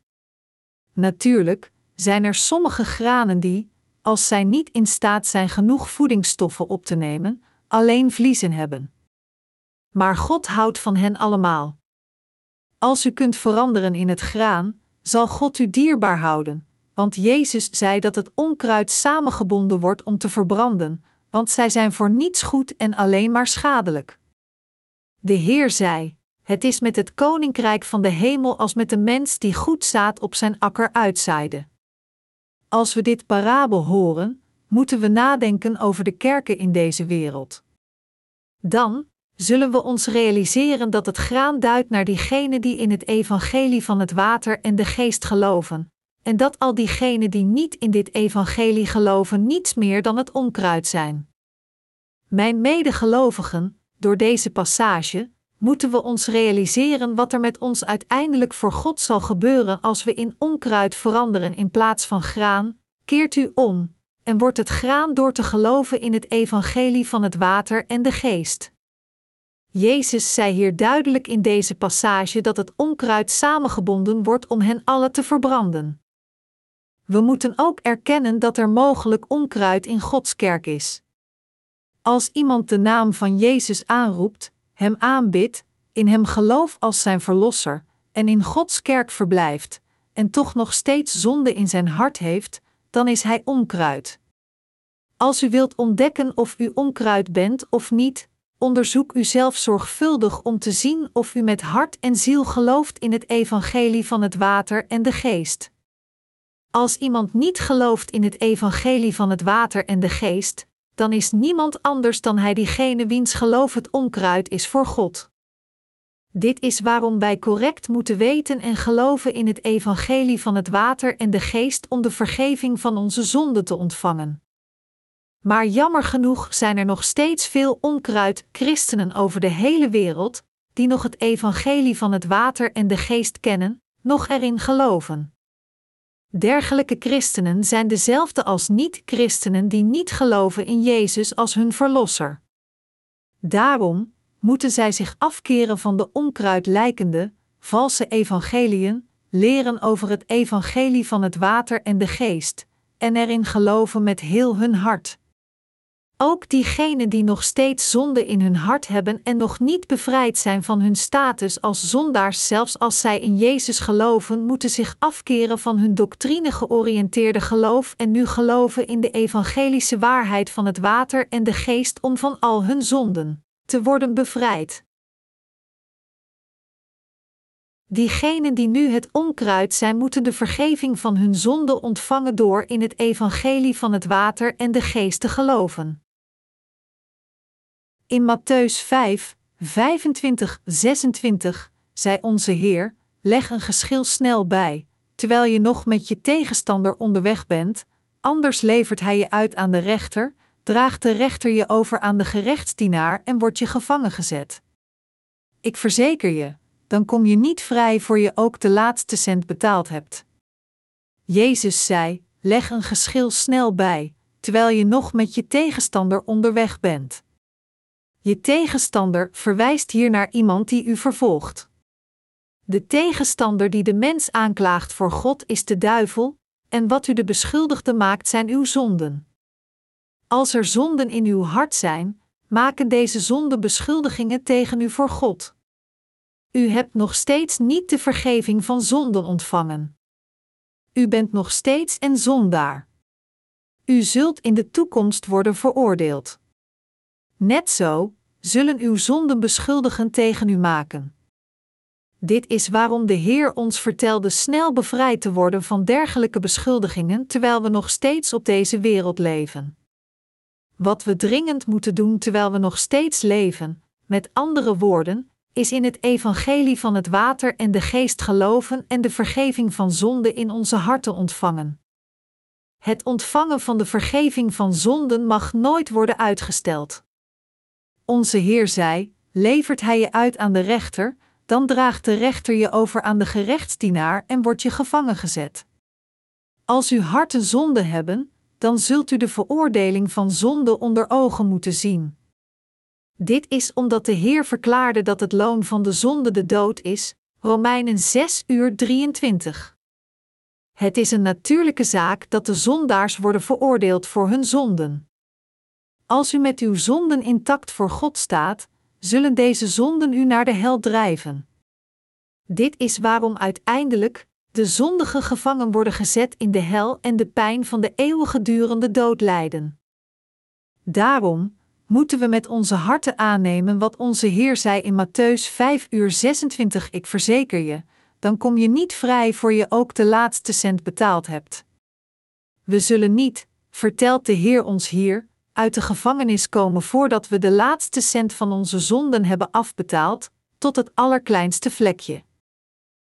Natuurlijk zijn er sommige granen die, als zij niet in staat zijn genoeg voedingsstoffen op te nemen, alleen vliezen hebben. Maar God houdt van hen allemaal. Als u kunt veranderen in het graan, zal God u dierbaar houden, want Jezus zei dat het onkruid samengebonden wordt om te verbranden, want zij zijn voor niets goed en alleen maar schadelijk. De Heer zei: Het is met het koninkrijk van de hemel als met de mens die goed zaad op zijn akker uitzaaide. Als we dit parabel horen, moeten we nadenken over de kerken in deze wereld. Dan zullen we ons realiseren dat het graan duidt naar diegenen die in het evangelie van het water en de geest geloven, en dat al diegenen die niet in dit evangelie geloven niets meer dan het onkruid zijn. Mijn medegelovigen, door deze passage, moeten we ons realiseren wat er met ons uiteindelijk voor God zal gebeuren als we in onkruid veranderen in plaats van graan. Keert u om, en wordt het graan door te geloven in het evangelie van het water en de geest. Jezus zei hier duidelijk in deze passage dat het onkruid samengebonden wordt om hen alle te verbranden. We moeten ook erkennen dat er mogelijk onkruid in Gods kerk is. Als iemand de naam van Jezus aanroept, hem aanbidt, in hem gelooft als zijn verlosser en in Gods kerk verblijft, en toch nog steeds zonde in zijn hart heeft, dan is hij onkruid. Als u wilt ontdekken of u onkruid bent of niet, onderzoek uzelf zorgvuldig om te zien of u met hart en ziel gelooft in het evangelie van het water en de geest. Als iemand niet gelooft in het evangelie van het water en de geest, dan is niemand anders dan hij diegene wiens geloof het onkruid is voor God. Dit is waarom wij correct moeten weten en geloven in het evangelie van het water en de geest om de vergeving van onze zonden te ontvangen. Maar jammer genoeg zijn er nog steeds veel onkruid christenen over de hele wereld die nog het evangelie van het water en de geest kennen, nog erin geloven. Dergelijke christenen zijn dezelfde als niet-christenen die niet geloven in Jezus als hun verlosser. Daarom moeten zij zich afkeren van de onkruid lijkende, valse evangeliën, leren over het evangelie van het water en de geest, en erin geloven met heel hun hart. Ook diegenen die nog steeds zonde in hun hart hebben en nog niet bevrijd zijn van hun status als zondaars, zelfs als zij in Jezus geloven, moeten zich afkeren van hun doctrine georiënteerde geloof en nu geloven in de evangelische waarheid van het water en de geest om van al hun zonden te worden bevrijd. Diegenen die nu het onkruid zijn, moeten de vergeving van hun zonde ontvangen door in het evangelie van het water en de geest te geloven. In Matthäus 5, 25, 26 zei onze Heer: Leg een geschil snel bij, terwijl je nog met je tegenstander onderweg bent, anders levert hij je uit aan de rechter, draagt de rechter je over aan de gerechtsdienaar en wordt je gevangen gezet. Ik verzeker je, dan kom je niet vrij voor je ook de laatste cent betaald hebt. Jezus zei: Leg een geschil snel bij, terwijl je nog met je tegenstander onderweg bent. Je tegenstander verwijst hier naar iemand die u vervolgt. De tegenstander die de mens aanklaagt voor God is de duivel, en wat u de beschuldigde maakt zijn uw zonden. Als er zonden in uw hart zijn, maken deze zonden beschuldigingen tegen u voor God. U hebt nog steeds niet de vergeving van zonden ontvangen. U bent nog steeds een zondaar. U zult in de toekomst worden veroordeeld. Net zo zullen uw zonden beschuldigen tegen u maken. Dit is waarom de Heer ons vertelde snel bevrijd te worden van dergelijke beschuldigingen terwijl we nog steeds op deze wereld leven. Wat we dringend moeten doen terwijl we nog steeds leven, met andere woorden, is in het evangelie van het water en de geest geloven en de vergeving van zonde in onze harten ontvangen. Het ontvangen van de vergeving van zonden mag nooit worden uitgesteld. Onze Heer zei: Levert hij je uit aan de rechter, dan draagt de rechter je over aan de gerechtsdienaar en wordt je gevangen gezet. Als uw harten zonde hebben, dan zult u de veroordeling van zonde onder ogen moeten zien. Dit is omdat de Heer verklaarde dat het loon van de zonde de dood is, Romeinen 6 uur 23. Het is een natuurlijke zaak dat de zondaars worden veroordeeld voor hun zonden. Als u met uw zonden intact voor God staat, zullen deze zonden u naar de hel drijven. Dit is waarom uiteindelijk de zondigen gevangen worden gezet in de hel en de pijn van de eeuwigdurende dood lijden. Daarom moeten we met onze harten aannemen wat onze Heer zei in Matthäus 5 uur 26 Ik verzeker je, dan kom je niet vrij voor je ook de laatste cent betaald hebt. We zullen niet, vertelt de Heer ons hier, uit de gevangenis komen voordat we de laatste cent van onze zonden hebben afbetaald, tot het allerkleinste vlekje.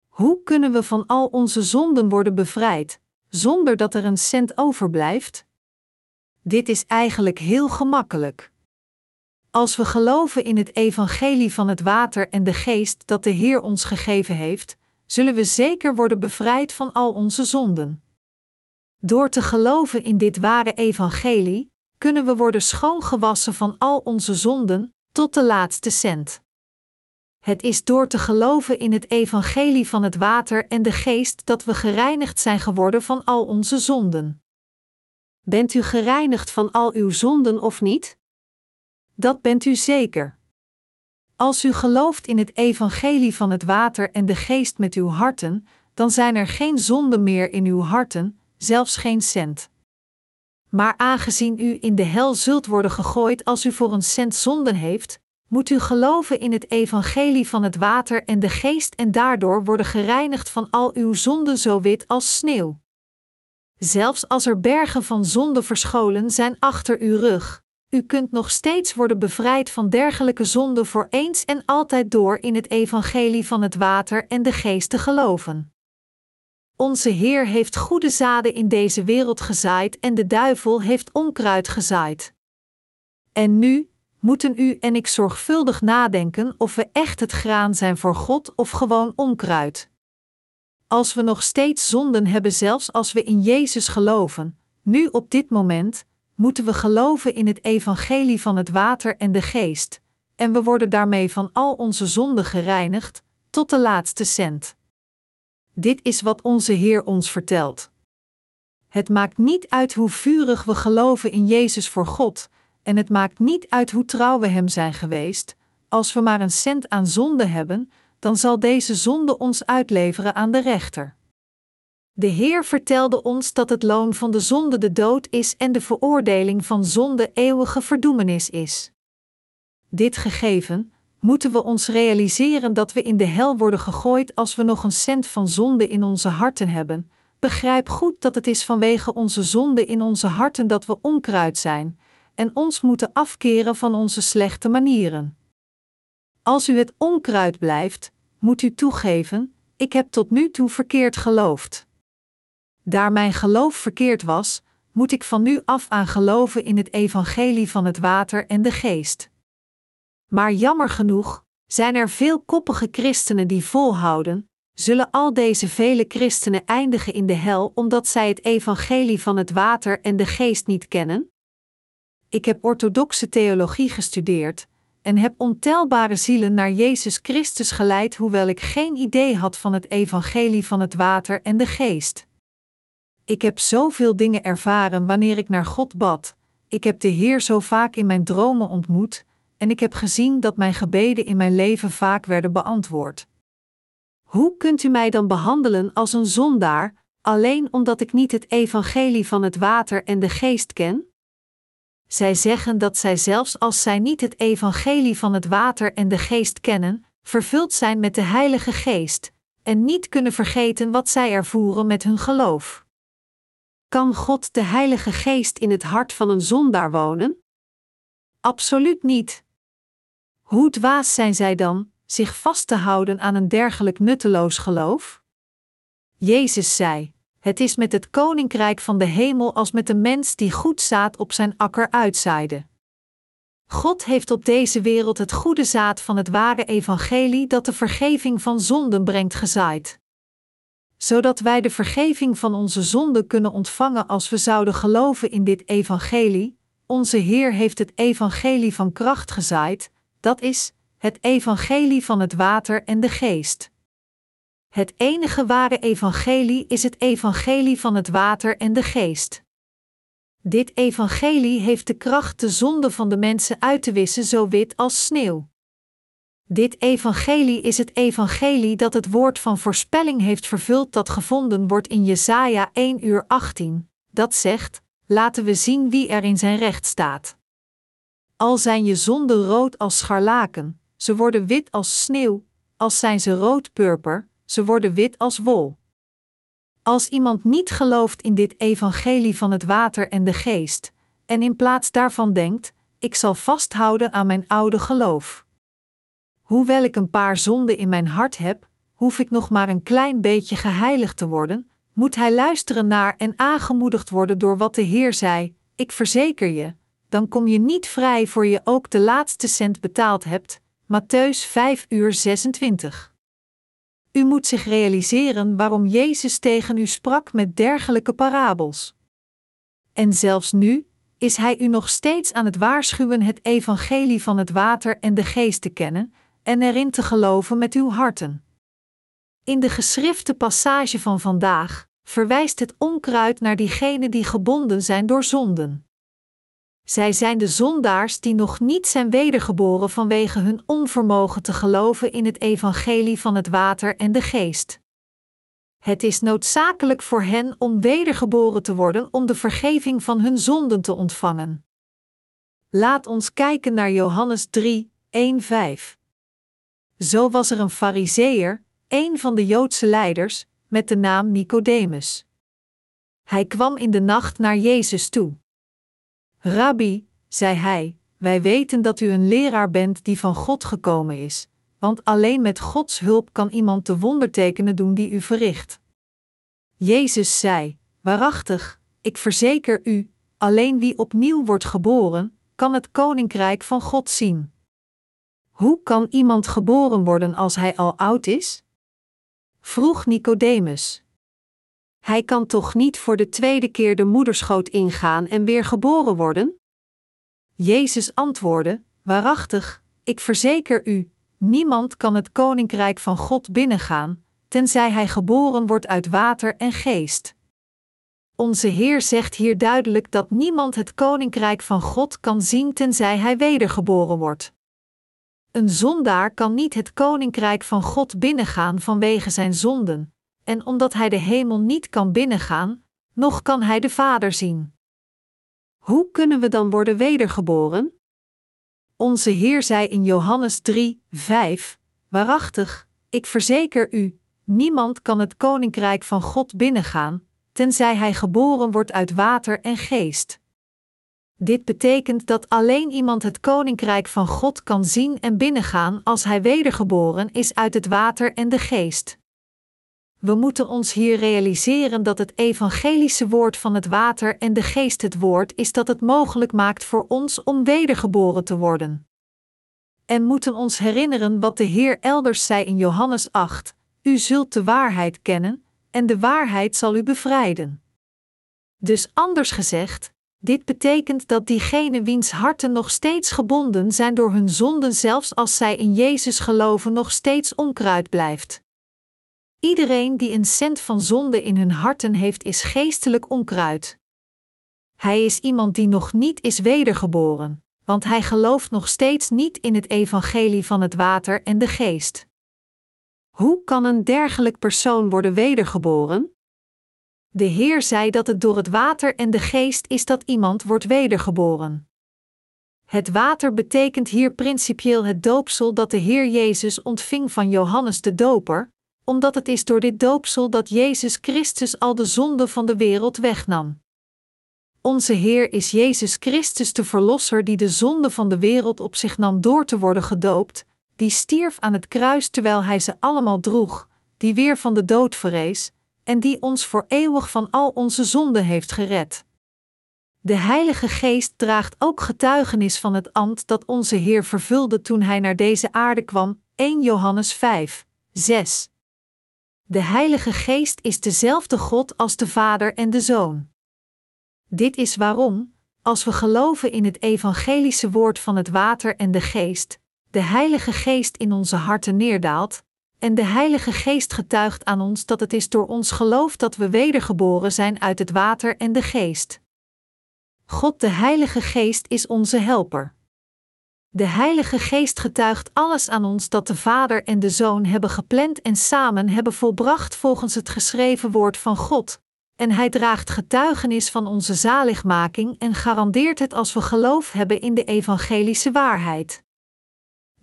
Hoe kunnen we van al onze zonden worden bevrijd, zonder dat er een cent overblijft? Dit is eigenlijk heel gemakkelijk. Als we geloven in het evangelie van het water en de geest dat de Heer ons gegeven heeft, zullen we zeker worden bevrijd van al onze zonden. Door te geloven in dit ware evangelie, kunnen we worden schoongewassen van al onze zonden, tot de laatste cent. Het is door te geloven in het evangelie van het water en de geest dat we gereinigd zijn geworden van al onze zonden. Bent u gereinigd van al uw zonden of niet? Dat bent u zeker. Als u gelooft in het evangelie van het water en de geest met uw harten, dan zijn er geen zonden meer in uw harten, zelfs geen cent. Maar aangezien u in de hel zult worden gegooid als u voor een cent zonden heeft, moet u geloven in het evangelie van het water en de geest en daardoor worden gereinigd van al uw zonden zo wit als sneeuw. Zelfs als er bergen van zonde verscholen zijn achter uw rug, u kunt nog steeds worden bevrijd van dergelijke zonden voor eens en altijd door in het evangelie van het water en de geest te geloven. Onze Heer heeft goede zaden in deze wereld gezaaid en de duivel heeft onkruid gezaaid. En nu moeten u en ik zorgvuldig nadenken of we echt het graan zijn voor God of gewoon onkruid. Als we nog steeds zonden hebben, zelfs als we in Jezus geloven, nu op dit moment, moeten we geloven in het evangelie van het water en de geest, en we worden daarmee van al onze zonden gereinigd, tot de laatste cent. Dit is wat onze Heer ons vertelt. Het maakt niet uit hoe vurig we geloven in Jezus voor God, en het maakt niet uit hoe trouw we Hem zijn geweest, als we maar een cent aan zonde hebben, dan zal deze zonde ons uitleveren aan de rechter. De Heer vertelde ons dat het loon van de zonde de dood is en de veroordeling van zonde eeuwige verdoemenis is. Dit gegeven, moeten we ons realiseren dat we in de hel worden gegooid als we nog een cent van zonde in onze harten hebben. Begrijp goed dat het is vanwege onze zonde in onze harten dat we onkruid zijn, en ons moeten afkeren van onze slechte manieren. Als u het onkruid blijft, moet u toegeven: ik heb tot nu toe verkeerd geloofd. Daar mijn geloof verkeerd was, moet ik van nu af aan geloven in het evangelie van het water en de geest. Maar jammer genoeg zijn er veel koppige christenen die volhouden, zullen al deze vele christenen eindigen in de hel omdat zij het evangelie van het water en de geest niet kennen? Ik heb orthodoxe theologie gestudeerd en heb ontelbare zielen naar Jezus Christus geleid, hoewel ik geen idee had van het evangelie van het water en de geest. Ik heb zoveel dingen ervaren wanneer ik naar God bad. Ik heb de Heer zo vaak in mijn dromen ontmoet, en ik heb gezien dat mijn gebeden in mijn leven vaak werden beantwoord. Hoe kunt u mij dan behandelen als een zondaar, alleen omdat ik niet het evangelie van het water en de geest ken? Zij zeggen dat zij zelfs als zij niet het evangelie van het water en de geest kennen, vervuld zijn met de Heilige Geest, en niet kunnen vergeten wat zij ervoeren met hun geloof. Kan God de Heilige Geest in het hart van een zondaar wonen? Absoluut niet. Hoe dwaas zijn zij dan, zich vast te houden aan een dergelijk nutteloos geloof? Jezus zei: Het is met het koninkrijk van de hemel als met een mens die goed zaad op zijn akker uitzaaide. God heeft op deze wereld het goede zaad van het ware evangelie dat de vergeving van zonden brengt gezaaid zodat wij de vergeving van onze zonden kunnen ontvangen als we zouden geloven in dit evangelie. Onze Heer heeft het evangelie van kracht gezaaid, dat is, het evangelie van het water en de geest. Het enige ware evangelie is het evangelie van het water en de geest. Dit evangelie heeft de kracht de zonde van de mensen uit te wissen zo wit als sneeuw. Dit evangelie is het evangelie dat het woord van voorspelling heeft vervuld dat gevonden wordt in Jesaja 1 uur 18. Dat zegt: Laten we zien wie er in zijn recht staat. Al zijn je zonden rood als scharlaken, ze worden wit als sneeuw, als zijn ze rood-purper, ze worden wit als wol. Als iemand niet gelooft in dit evangelie van het water en de geest, en in plaats daarvan denkt: ik zal vasthouden aan mijn oude geloof. Hoewel ik een paar zonden in mijn hart heb, hoef ik nog maar een klein beetje geheiligd te worden, moet hij luisteren naar en aangemoedigd worden door wat de Heer zei: Ik verzeker je, dan kom je niet vrij voor je ook de laatste cent betaald hebt. Matthäus 5 uur 26. U moet zich realiseren waarom Jezus tegen u sprak met dergelijke parabels. En zelfs nu is Hij u nog steeds aan het waarschuwen het evangelie van het water en de geest te kennen en erin te geloven met uw harten. In de geschrifte passage van vandaag verwijst het onkruid naar diegenen die gebonden zijn door zonden. Zij zijn de zondaars die nog niet zijn wedergeboren vanwege hun onvermogen te geloven in het evangelie van het water en de geest. Het is noodzakelijk voor hen om wedergeboren te worden om de vergeving van hun zonden te ontvangen. Laat ons kijken naar Johannes 3, 1, 5. Zo was er een Fariseer, een van de Joodse leiders, met de naam Nicodemus. Hij kwam in de nacht naar Jezus toe. Rabbi, zei hij, wij weten dat u een leraar bent die van God gekomen is, want alleen met Gods hulp kan iemand de wondertekenen doen die u verricht. Jezus zei: Waarachtig, ik verzeker u, alleen wie opnieuw wordt geboren, kan het koninkrijk van God zien. Hoe kan iemand geboren worden als hij al oud is? Vroeg Nicodemus. Hij kan toch niet voor de tweede keer de moederschoot ingaan en weer geboren worden? Jezus antwoordde: Waarachtig, ik verzeker u, niemand kan het koninkrijk van God binnengaan, tenzij hij geboren wordt uit water en geest. Onze Heer zegt hier duidelijk dat niemand het koninkrijk van God kan zien tenzij hij wedergeboren wordt. Een zondaar kan niet het koninkrijk van God binnengaan vanwege zijn zonden, en omdat hij de hemel niet kan binnengaan, nog kan hij de Vader zien. Hoe kunnen we dan worden wedergeboren? Onze Heer zei in Johannes 3, 5: Waarachtig, ik verzeker u, niemand kan het koninkrijk van God binnengaan, tenzij hij geboren wordt uit water en geest. Dit betekent dat alleen iemand het koninkrijk van God kan zien en binnengaan als hij wedergeboren is uit het water en de geest. We moeten ons hier realiseren dat het evangelische woord van het water en de geest het woord is dat het mogelijk maakt voor ons om wedergeboren te worden. En moeten ons herinneren wat de Heer elders zei in Johannes 8: U zult de waarheid kennen, en de waarheid zal u bevrijden. Dus anders gezegd, dit betekent dat diegenen wiens harten nog steeds gebonden zijn door hun zonden, zelfs als zij in Jezus geloven, nog steeds onkruid blijft. Iedereen die een cent van zonde in hun harten heeft, is geestelijk onkruid. Hij is iemand die nog niet is wedergeboren, want hij gelooft nog steeds niet in het evangelie van het water en de geest. Hoe kan een dergelijk persoon worden wedergeboren? De Heer zei dat het door het water en de geest is dat iemand wordt wedergeboren. Het water betekent hier principieel het doopsel dat de Heer Jezus ontving van Johannes de Doper, omdat het is door dit doopsel dat Jezus Christus al de zonde van de wereld wegnam. Onze Heer is Jezus Christus de Verlosser die de zonde van de wereld op zich nam door te worden gedoopt, die stierf aan het kruis terwijl Hij ze allemaal droeg, die weer van de dood verrees, en die ons voor eeuwig van al onze zonden heeft gered. De Heilige Geest draagt ook getuigenis van het ambt dat onze Heer vervulde toen Hij naar deze aarde kwam, 1 Johannes 5, 6. De Heilige Geest is dezelfde God als de Vader en de Zoon. Dit is waarom, als we geloven in het evangelische woord van het water en de geest, de Heilige Geest in onze harten neerdaalt, en de Heilige Geest getuigt aan ons dat het is door ons geloof dat we wedergeboren zijn uit het water en de geest. God de Heilige Geest is onze helper. De Heilige Geest getuigt alles aan ons dat de Vader en de Zoon hebben gepland en samen hebben volbracht volgens het geschreven woord van God, en Hij draagt getuigenis van onze zaligmaking en garandeert het als we geloof hebben in de evangelische waarheid.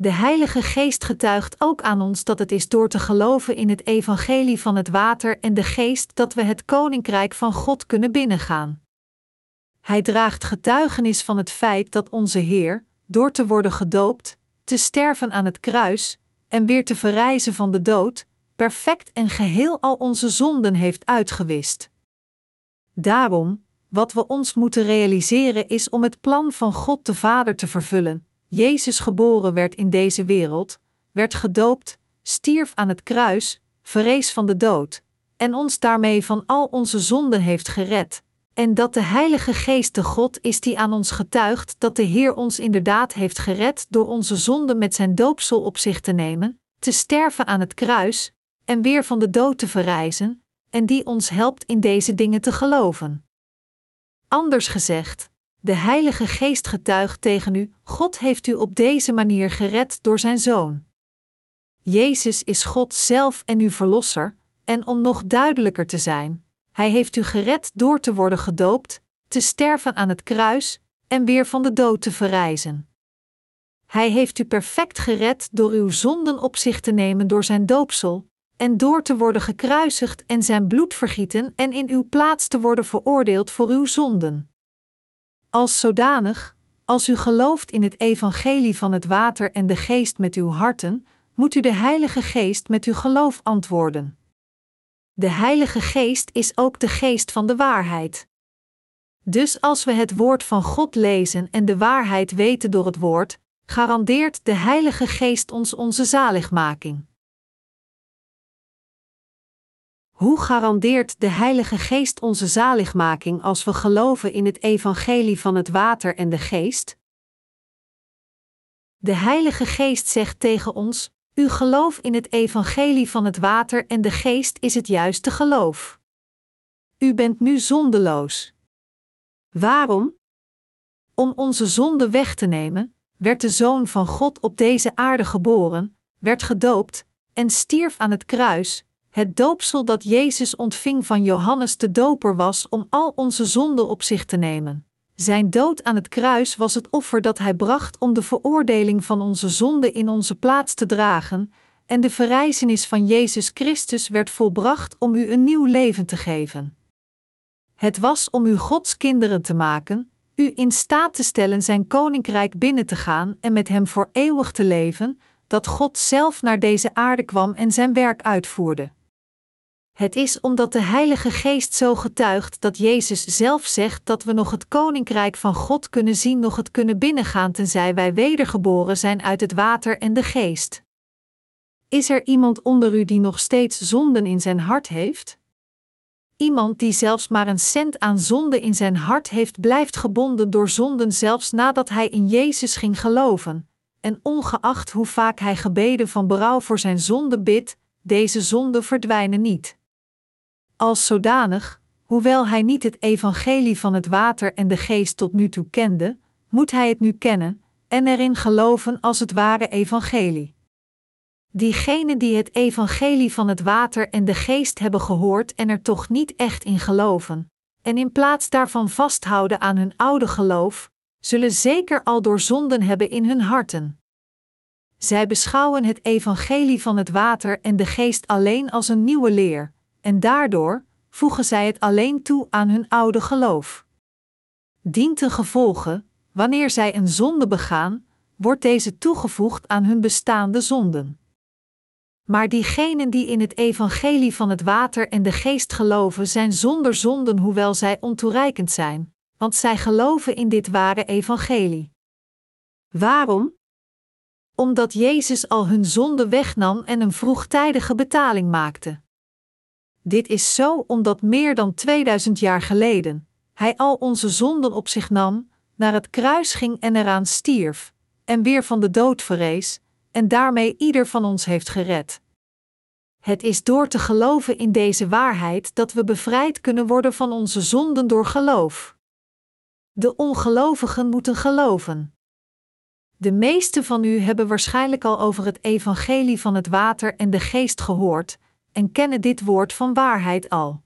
De Heilige Geest getuigt ook aan ons dat het is door te geloven in het evangelie van het water en de geest dat we het koninkrijk van God kunnen binnengaan. Hij draagt getuigenis van het feit dat onze Heer, door te worden gedoopt, te sterven aan het kruis en weer te verrijzen van de dood, perfect en geheel al onze zonden heeft uitgewist. Daarom, wat we ons moeten realiseren is om het plan van God de Vader te vervullen. Jezus geboren werd in deze wereld, werd gedoopt, stierf aan het kruis, verrees van de dood, en ons daarmee van al onze zonden heeft gered, en dat de Heilige Geest de God is die aan ons getuigt dat de Heer ons inderdaad heeft gered door onze zonden met zijn doopsel op zich te nemen, te sterven aan het kruis, en weer van de dood te verrijzen, en die ons helpt in deze dingen te geloven. Anders gezegd, de Heilige Geest getuigt tegen u: God heeft u op deze manier gered door zijn Zoon. Jezus is God zelf en uw Verlosser, en om nog duidelijker te zijn, Hij heeft u gered door te worden gedoopt, te sterven aan het kruis en weer van de dood te verrijzen. Hij heeft u perfect gered door uw zonden op zich te nemen door zijn doopsel, en door te worden gekruisigd en zijn bloed vergieten en in uw plaats te worden veroordeeld voor uw zonden. Als zodanig, als u gelooft in het evangelie van het water en de geest met uw harten, moet u de Heilige Geest met uw geloof antwoorden. De Heilige Geest is ook de geest van de waarheid. Dus als we het woord van God lezen en de waarheid weten door het woord, garandeert de Heilige Geest ons onze zaligmaking. Hoe garandeert de Heilige Geest onze zaligmaking als we geloven in het evangelie van het water en de geest? De Heilige Geest zegt tegen ons: Uw geloof in het evangelie van het water en de geest is het juiste geloof. U bent nu zondeloos. Waarom? Om onze zonde weg te nemen, werd de Zoon van God op deze aarde geboren, werd gedoopt en stierf aan het kruis, het doopsel dat Jezus ontving van Johannes de Doper was om al onze zonden op zich te nemen. Zijn dood aan het kruis was het offer dat hij bracht om de veroordeling van onze zonde in onze plaats te dragen, en de verrijzenis van Jezus Christus werd volbracht om u een nieuw leven te geven. Het was om u Gods kinderen te maken, u in staat te stellen zijn koninkrijk binnen te gaan en met hem voor eeuwig te leven, dat God zelf naar deze aarde kwam en zijn werk uitvoerde. Het is omdat de Heilige Geest zo getuigt dat Jezus zelf zegt dat we nog het koninkrijk van God kunnen zien, nog het kunnen binnengaan, tenzij wij wedergeboren zijn uit het water en de geest. Is er iemand onder u die nog steeds zonden in zijn hart heeft? Iemand die zelfs maar een cent aan zonde in zijn hart heeft, blijft gebonden door zonden zelfs nadat hij in Jezus ging geloven. En ongeacht hoe vaak hij gebeden van berouw voor zijn zonde bidt, deze zonden verdwijnen niet. Als zodanig, hoewel hij niet het evangelie van het water en de geest tot nu toe kende, moet hij het nu kennen en erin geloven als het ware evangelie. Diegenen die het evangelie van het water en de geest hebben gehoord en er toch niet echt in geloven, en in plaats daarvan vasthouden aan hun oude geloof, zullen zeker al door zonden hebben in hun harten. Zij beschouwen het evangelie van het water en de geest alleen als een nieuwe leer, en daardoor voegen zij het alleen toe aan hun oude geloof. Dient ten gevolge, wanneer zij een zonde begaan, wordt deze toegevoegd aan hun bestaande zonden. Maar diegenen die in het evangelie van het water en de geest geloven, zijn zonder zonden, hoewel zij ontoereikend zijn, want zij geloven in dit ware evangelie. Waarom? Omdat Jezus al hun zonde wegnam en een vroegtijdige betaling maakte. Dit is zo omdat meer dan 2000 jaar geleden Hij al onze zonden op zich nam, naar het kruis ging en eraan stierf, en weer van de dood verrees, en daarmee ieder van ons heeft gered. Het is door te geloven in deze waarheid dat we bevrijd kunnen worden van onze zonden door geloof. De ongelovigen moeten geloven. De meeste van u hebben waarschijnlijk al over het evangelie van het water en de geest gehoord, en kennen dit woord van waarheid al.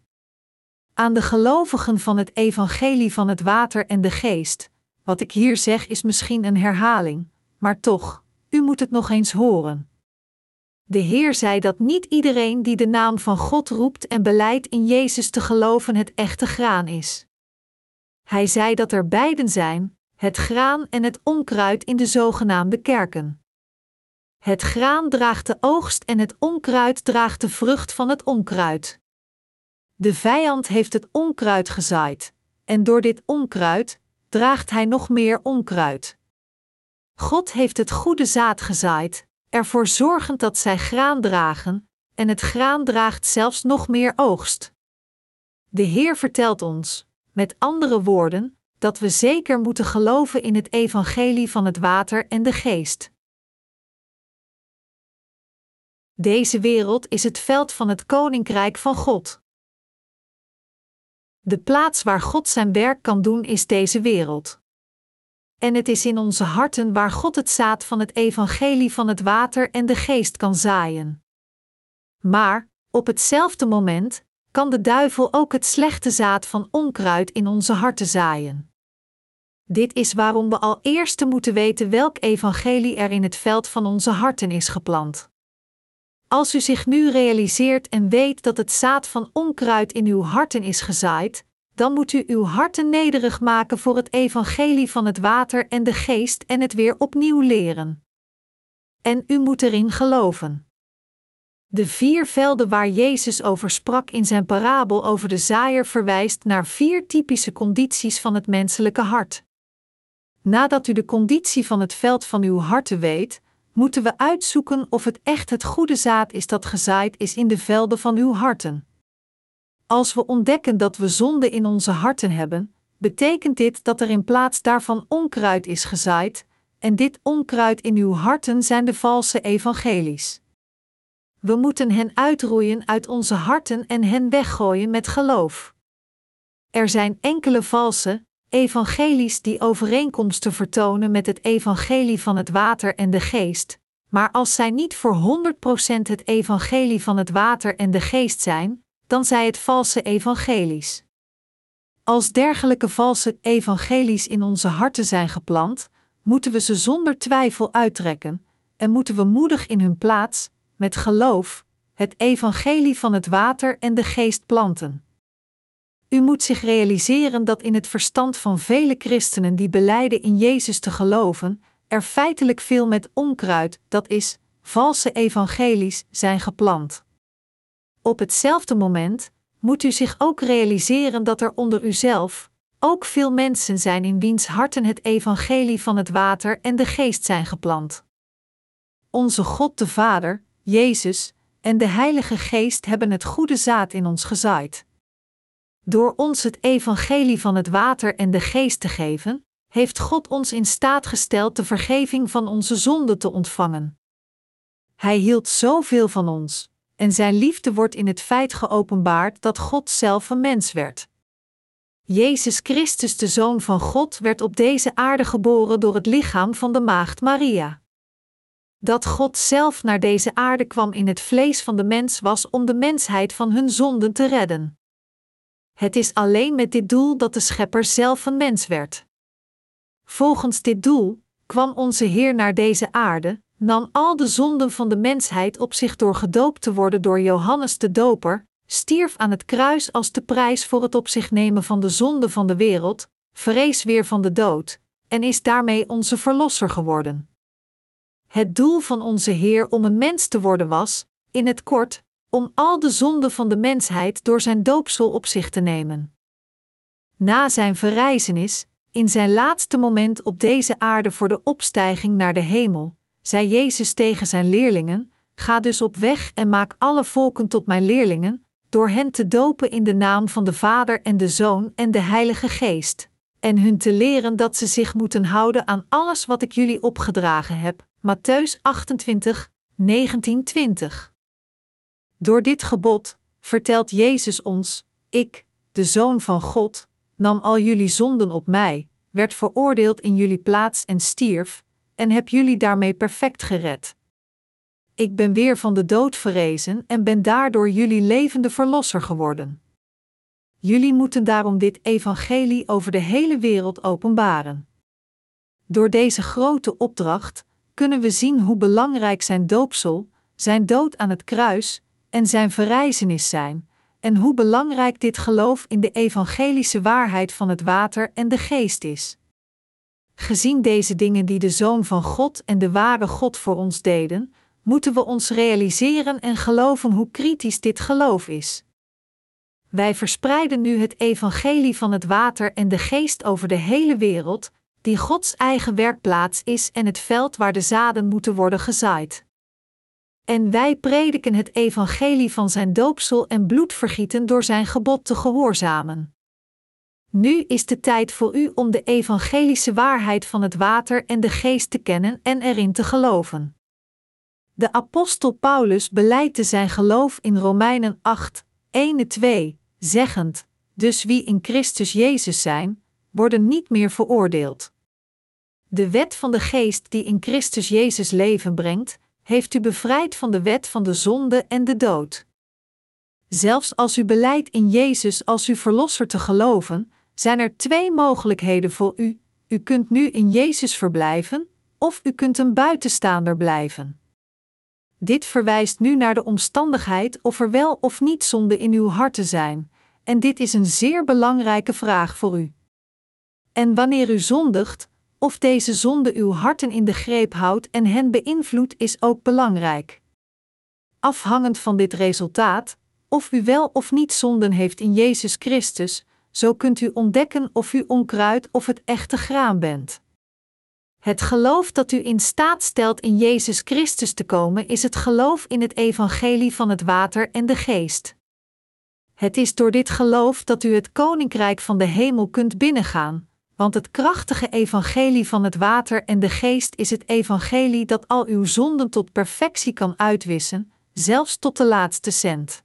Aan de gelovigen van het evangelie van het water en de geest, wat ik hier zeg is misschien een herhaling, maar toch, u moet het nog eens horen. De Heer zei dat niet iedereen die de naam van God roept en beleidt in Jezus te geloven het echte graan is. Hij zei dat er beiden zijn, het graan en het onkruid in de zogenaamde kerken. Het graan draagt de oogst en het onkruid draagt de vrucht van het onkruid. De vijand heeft het onkruid gezaaid, en door dit onkruid draagt hij nog meer onkruid. God heeft het goede zaad gezaaid, ervoor zorgend dat zij graan dragen, en het graan draagt zelfs nog meer oogst. De Heer vertelt ons, met andere woorden, dat we zeker moeten geloven in het evangelie van het water en de geest. Deze wereld is het veld van het koninkrijk van God. De plaats waar God zijn werk kan doen is deze wereld. En het is in onze harten waar God het zaad van het evangelie van het water en de geest kan zaaien. Maar, op hetzelfde moment, kan de duivel ook het slechte zaad van onkruid in onze harten zaaien. Dit is waarom we al eerst moeten weten welk evangelie er in het veld van onze harten is geplant. Als u zich nu realiseert en weet dat het zaad van onkruid in uw harten is gezaaid, dan moet u uw harten nederig maken voor het evangelie van het water en de geest en het weer opnieuw leren. En u moet erin geloven. De vier velden waar Jezus over sprak in zijn parabel over de zaaier verwijst naar vier typische condities van het menselijke hart. Nadat u de conditie van het veld van uw harten weet, moeten we uitzoeken of het echt het goede zaad is dat gezaaid is in de velden van uw harten. Als we ontdekken dat we zonde in onze harten hebben, betekent dit dat er in plaats daarvan onkruid is gezaaid, en dit onkruid in uw harten zijn de valse evangelies. We moeten hen uitroeien uit onze harten en hen weggooien met geloof. Er zijn enkele valse evangelies die overeenkomsten vertonen met het evangelie van het water en de geest, maar als zij niet voor 100% het evangelie van het water en de geest zijn, dan zij het valse evangelies. Als dergelijke valse evangelies in onze harten zijn geplant, moeten we ze zonder twijfel uittrekken en moeten we moedig in hun plaats, met geloof, het evangelie van het water en de geest planten. U moet zich realiseren dat in het verstand van vele christenen die beleiden in Jezus te geloven, er feitelijk veel met onkruid, dat is, valse evangelies, zijn geplant. Op hetzelfde moment moet u zich ook realiseren dat er onder uzelf ook veel mensen zijn in wiens harten het evangelie van het water en de geest zijn geplant. Onze God de Vader, Jezus en de Heilige Geest hebben het goede zaad in ons gezaaid. Door ons het evangelie van het water en de geest te geven, heeft God ons in staat gesteld de vergeving van onze zonden te ontvangen. Hij hield zoveel van ons, en zijn liefde wordt in het feit geopenbaard dat God zelf een mens werd. Jezus Christus, de Zoon van God, werd op deze aarde geboren door het lichaam van de Maagd Maria. Dat God zelf naar deze aarde kwam in het vlees van de mens was om de mensheid van hun zonden te redden. Het is alleen met dit doel dat de Schepper zelf een mens werd. Volgens dit doel kwam onze Heer naar deze aarde, nam al de zonden van de mensheid op zich door gedoopt te worden door Johannes de Doper, stierf aan het kruis als de prijs voor het op zich nemen van de zonde van de wereld, vrees weer van de dood, en is daarmee onze Verlosser geworden. Het doel van onze Heer om een mens te worden was, in het kort, om al de zonden van de mensheid door zijn doopsel op zich te nemen. Na zijn verrijzenis, in zijn laatste moment op deze aarde voor de opstijging naar de hemel, zei Jezus tegen zijn leerlingen: Ga dus op weg en maak alle volken tot mijn leerlingen, door hen te dopen in de naam van de Vader en de Zoon en de Heilige Geest, en hun te leren dat ze zich moeten houden aan alles wat ik jullie opgedragen heb. Matthäus 28, 19, 20. Door dit gebod vertelt Jezus ons: Ik, de Zoon van God, nam al jullie zonden op mij, werd veroordeeld in jullie plaats en stierf, en heb jullie daarmee perfect gered. Ik ben weer van de dood verrezen en ben daardoor jullie levende verlosser geworden. Jullie moeten daarom dit evangelie over de hele wereld openbaren. Door deze grote opdracht kunnen we zien hoe belangrijk zijn doopsel, zijn dood aan het kruis en zijn verrijzenis zijn, en hoe belangrijk dit geloof in de evangelische waarheid van het water en de geest is. Gezien deze dingen die de Zoon van God en de ware God voor ons deden, moeten we ons realiseren en geloven hoe kritisch dit geloof is. Wij verspreiden nu het evangelie van het water en de geest over de hele wereld, die Gods eigen werkplaats is en het veld waar de zaden moeten worden gezaaid. En wij prediken het evangelie van zijn doopsel en bloedvergieten door zijn gebod te gehoorzamen. Nu is de tijd voor u om de evangelische waarheid van het water en de geest te kennen en erin te geloven. De apostel Paulus beleidt zijn geloof in Romeinen 8, 1-2, zeggend: Dus wie in Christus Jezus zijn, worden niet meer veroordeeld. De wet van de geest die in Christus Jezus leven brengt, heeft u bevrijd van de wet van de zonde en de dood. Zelfs als u beleidt in Jezus als uw verlosser te geloven, zijn er twee mogelijkheden voor u: u kunt nu in Jezus verblijven, of u kunt een buitenstaander blijven. Dit verwijst nu naar de omstandigheid of er wel of niet zonde in uw harten zijn, en dit is een zeer belangrijke vraag voor u. En wanneer u zondigt, of deze zonde uw harten in de greep houdt en hen beïnvloedt, is ook belangrijk. Afhangend van dit resultaat, of u wel of niet zonden heeft in Jezus Christus, zo kunt u ontdekken of u onkruid of het echte graan bent. Het geloof dat u in staat stelt in Jezus Christus te komen, is het geloof in het evangelie van het water en de geest. Het is door dit geloof dat u het koninkrijk van de hemel kunt binnengaan, want het krachtige evangelie van het water en de geest is het evangelie dat al uw zonden tot perfectie kan uitwissen, zelfs tot de laatste cent.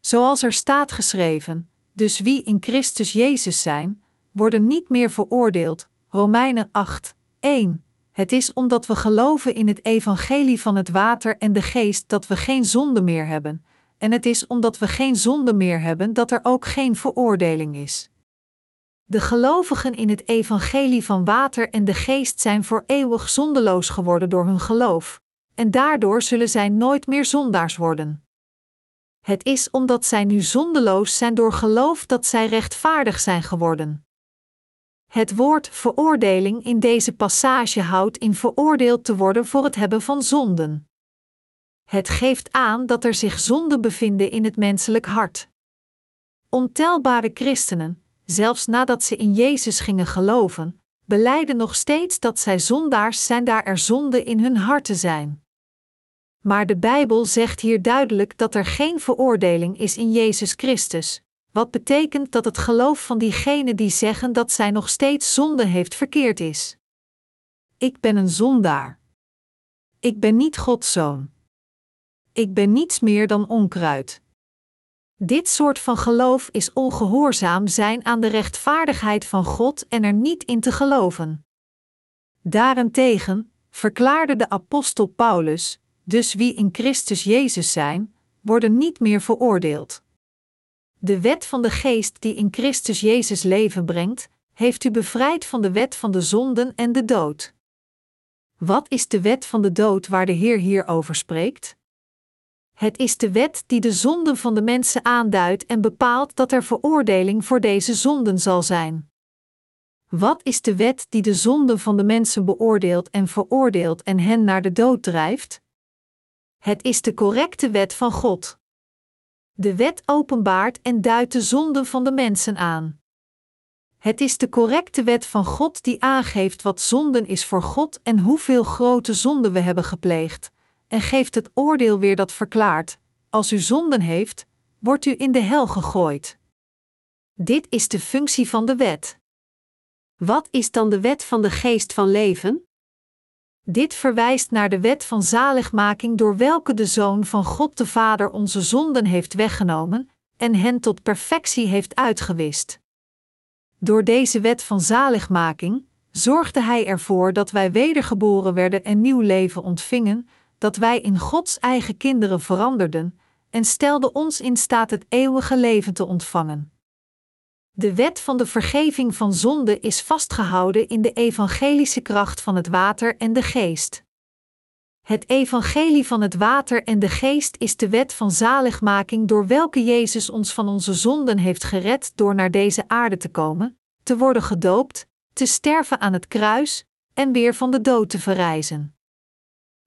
Zoals er staat geschreven: Dus wie in Christus Jezus zijn, worden niet meer veroordeeld. Romeinen 8, 1. Het is omdat we geloven in het evangelie van het water en de geest dat we geen zonde meer hebben, en het is omdat we geen zonde meer hebben dat er ook geen veroordeling is. De gelovigen in het evangelie van water en de geest zijn voor eeuwig zondeloos geworden door hun geloof, en daardoor zullen zij nooit meer zondaars worden. Het is omdat zij nu zondeloos zijn door geloof dat zij rechtvaardig zijn geworden. Het woord veroordeling in deze passage houdt in veroordeeld te worden voor het hebben van zonden. Het geeft aan dat er zich zonden bevinden in het menselijk hart. Ontelbare christenen, zelfs nadat ze in Jezus gingen geloven, beleiden nog steeds dat zij zondaars zijn daar er zonden in hun harten zijn. Maar de Bijbel zegt hier duidelijk dat er geen veroordeling is in Jezus Christus, wat betekent dat het geloof van diegenen die zeggen dat zij nog steeds zonde heeft verkeerd is. Ik ben een zondaar. Ik ben niet Gods zoon. Ik ben niets meer dan onkruid. Dit soort van geloof is ongehoorzaam zijn aan de rechtvaardigheid van God en er niet in te geloven. Daarentegen verklaarde de apostel Paulus: dus wie in Christus Jezus zijn, worden niet meer veroordeeld. De wet van de geest die in Christus Jezus leven brengt, heeft u bevrijd van de wet van de zonden en de dood. Wat is de wet van de dood waar de Heer hier over spreekt? Het is de wet die de zonden van de mensen aanduidt en bepaalt dat er veroordeling voor deze zonden zal zijn. Wat is de wet die de zonden van de mensen beoordeelt en veroordeelt en hen naar de dood drijft? Het is de correcte wet van God. De wet openbaart en duidt de zonden van de mensen aan. Het is de correcte wet van God die aangeeft wat zonden is voor God en hoeveel grote zonden we hebben gepleegd, en geeft het oordeel weer dat verklaart: als u zonden heeft, wordt u in de hel gegooid. Dit is de functie van de wet. Wat is dan de wet van de geest van leven? Dit verwijst naar de wet van zaligmaking door welke de Zoon van God de Vader onze zonden heeft weggenomen en hen tot perfectie heeft uitgewist. Door deze wet van zaligmaking zorgde Hij ervoor dat wij wedergeboren werden en nieuw leven ontvingen, dat wij in Gods eigen kinderen veranderden en stelde ons in staat het eeuwige leven te ontvangen. De wet van de vergeving van zonde is vastgehouden in de evangelische kracht van het water en de geest. Het evangelie van het water en de geest is de wet van zaligmaking door welke Jezus ons van onze zonden heeft gered door naar deze aarde te komen, te worden gedoopt, te sterven aan het kruis en weer van de dood te verrijzen.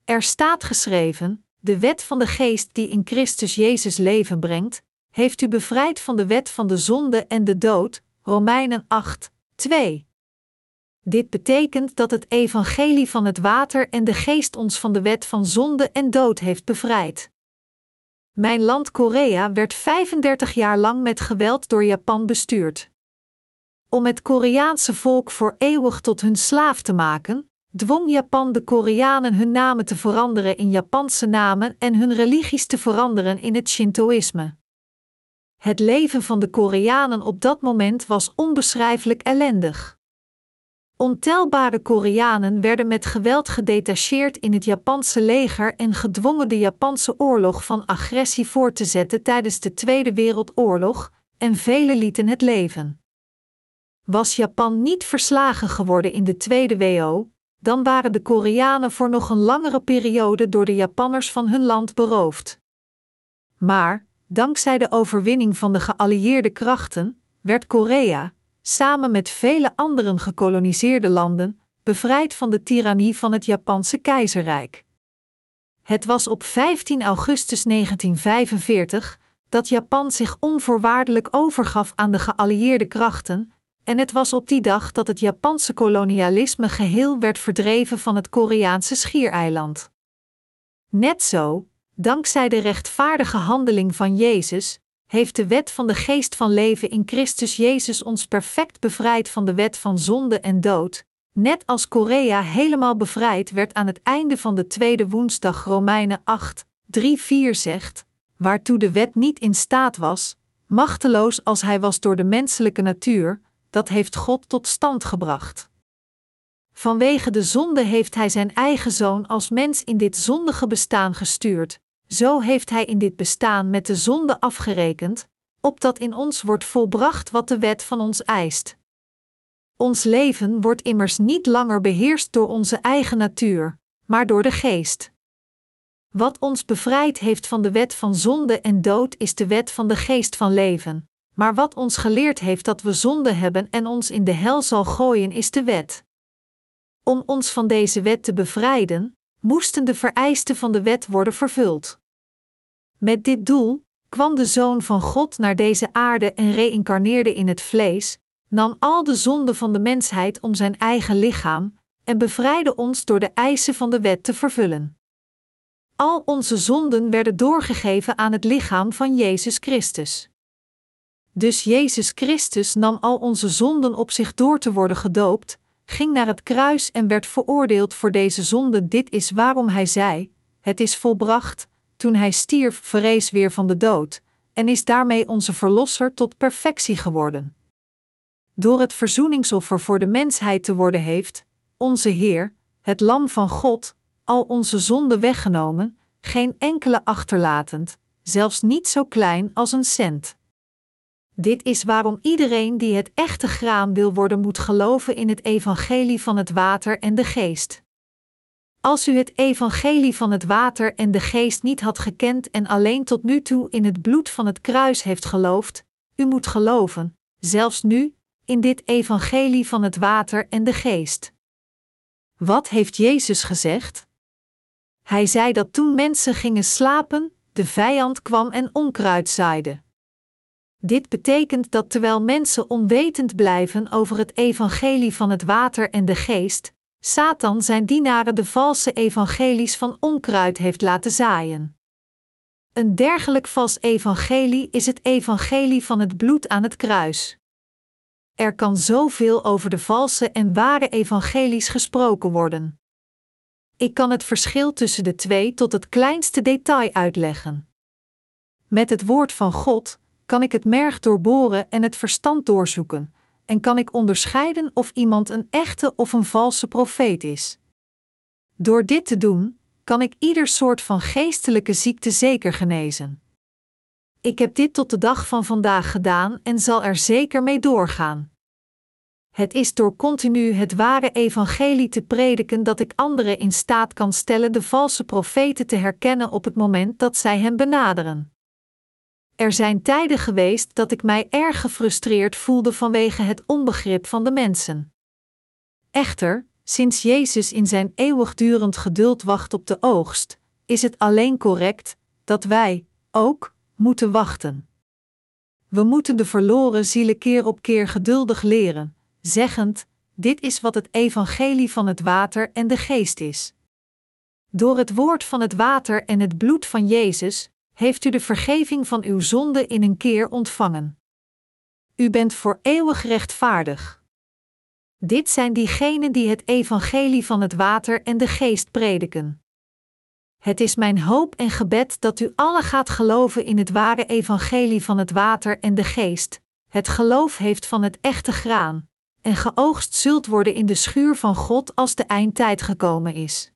Er staat geschreven: de wet van de geest die in Christus Jezus leven brengt, heeft u bevrijd van de wet van de zonde en de dood. Romeinen 8, 2. Dit betekent dat het evangelie van het water en de geest ons van de wet van zonde en dood heeft bevrijd. Mijn land Korea werd 35 jaar lang met geweld door Japan bestuurd. Om het Koreaanse volk voor eeuwig tot hun slaaf te maken, dwong Japan de Koreanen hun namen te veranderen in Japanse namen en hun religies te veranderen in het Shintoïsme. Het leven van de Koreanen op dat moment was onbeschrijfelijk ellendig. Ontelbare Koreanen werden met geweld gedetacheerd in het Japanse leger en gedwongen de Japanse oorlog van agressie voor te zetten tijdens de Tweede Wereldoorlog, en velen lieten het leven. Was Japan niet verslagen geworden in de Tweede WO, dan waren de Koreanen voor nog een langere periode door de Japanners van hun land beroofd. Maar, dankzij de overwinning van de geallieerde krachten, werd Korea, samen met vele andere gekoloniseerde landen, bevrijd van de tirannie van het Japanse keizerrijk. Het was op 15 augustus 1945 dat Japan zich onvoorwaardelijk overgaf aan de geallieerde krachten, en het was op die dag dat het Japanse kolonialisme geheel werd verdreven van het Koreaanse schiereiland. Net zo, dankzij de rechtvaardige handeling van Jezus, heeft de wet van de geest van leven in Christus Jezus ons perfect bevrijd van de wet van zonde en dood, net als Korea helemaal bevrijd werd aan het einde van de tweede woensdag Romeinen 8, 3-4 zegt, waartoe de wet niet in staat was, machteloos als hij was door de menselijke natuur, dat heeft God tot stand gebracht. Vanwege de zonde heeft Hij Zijn eigen zoon als mens in dit zondige bestaan gestuurd, zo heeft Hij in dit bestaan met de zonde afgerekend, opdat in ons wordt volbracht wat de wet van ons eist. Ons leven wordt immers niet langer beheerst door onze eigen natuur, maar door de geest. Wat ons bevrijd heeft van de wet van zonde en dood is de wet van de geest van leven, maar wat ons geleerd heeft dat we zonde hebben en ons in de hel zal gooien is de wet. Om ons van deze wet te bevrijden, moesten de vereisten van de wet worden vervuld. Met dit doel kwam de Zoon van God naar deze aarde en reïncarneerde in het vlees, nam al de zonden van de mensheid om zijn eigen lichaam en bevrijdde ons door de eisen van de wet te vervullen. Al onze zonden werden doorgegeven aan het lichaam van Jezus Christus. Dus Jezus Christus nam al onze zonden op zich door te worden gedoopt, ging naar het kruis en werd veroordeeld voor deze zonden. Dit is waarom hij zei: Het is volbracht. Toen hij stierf, verrees weer van de dood, en is daarmee onze verlosser tot perfectie geworden. Door het verzoeningsoffer voor de mensheid te worden, heeft onze Heer, het Lam van God, al onze zonden weggenomen, geen enkele achterlatend, zelfs niet zo klein als een cent. Dit is waarom iedereen die het echte graan wil worden moet geloven in het evangelie van het water en de geest. Als u het evangelie van het water en de geest niet had gekend en alleen tot nu toe in het bloed van het kruis heeft geloofd, u moet geloven, zelfs nu, in dit evangelie van het water en de geest. Wat heeft Jezus gezegd? Hij zei dat toen mensen gingen slapen, de vijand kwam en onkruid zaaide. Dit betekent dat terwijl mensen onwetend blijven over het evangelie van het water en de geest, Satan zijn dienaren de valse evangelies van onkruid heeft laten zaaien. Een dergelijk vals evangelie is het evangelie van het bloed aan het kruis. Er kan zoveel over de valse en ware evangelies gesproken worden. Ik kan het verschil tussen de twee tot het kleinste detail uitleggen. Met het woord van God, kan ik het merg doorboren en het verstand doorzoeken, en kan ik onderscheiden of iemand een echte of een valse profeet is. Door dit te doen, kan ik ieder soort van geestelijke ziekte zeker genezen. Ik heb dit tot de dag van vandaag gedaan en zal er zeker mee doorgaan. Het is door continu het ware evangelie te prediken dat ik anderen in staat kan stellen de valse profeten te herkennen op het moment dat zij hem benaderen. Er zijn tijden geweest dat ik mij erg gefrustreerd voelde vanwege het onbegrip van de mensen. Echter, sinds Jezus in zijn eeuwigdurend geduld wacht op de oogst, is het alleen correct dat wij, ook, moeten wachten. We moeten de verloren zielen keer op keer geduldig leren, zeggend: Dit is wat het evangelie van het water en de geest is. Door het woord van het water en het bloed van Jezus heeft u de vergeving van uw zonde in een keer ontvangen. U bent voor eeuwig rechtvaardig. Dit zijn diegenen die het evangelie van het water en de geest prediken. Het is mijn hoop en gebed dat u alle gaat geloven in het ware evangelie van het water en de geest. Het geloof heeft van het echte graan, en geoogst zult worden in de schuur van God als de eindtijd gekomen is.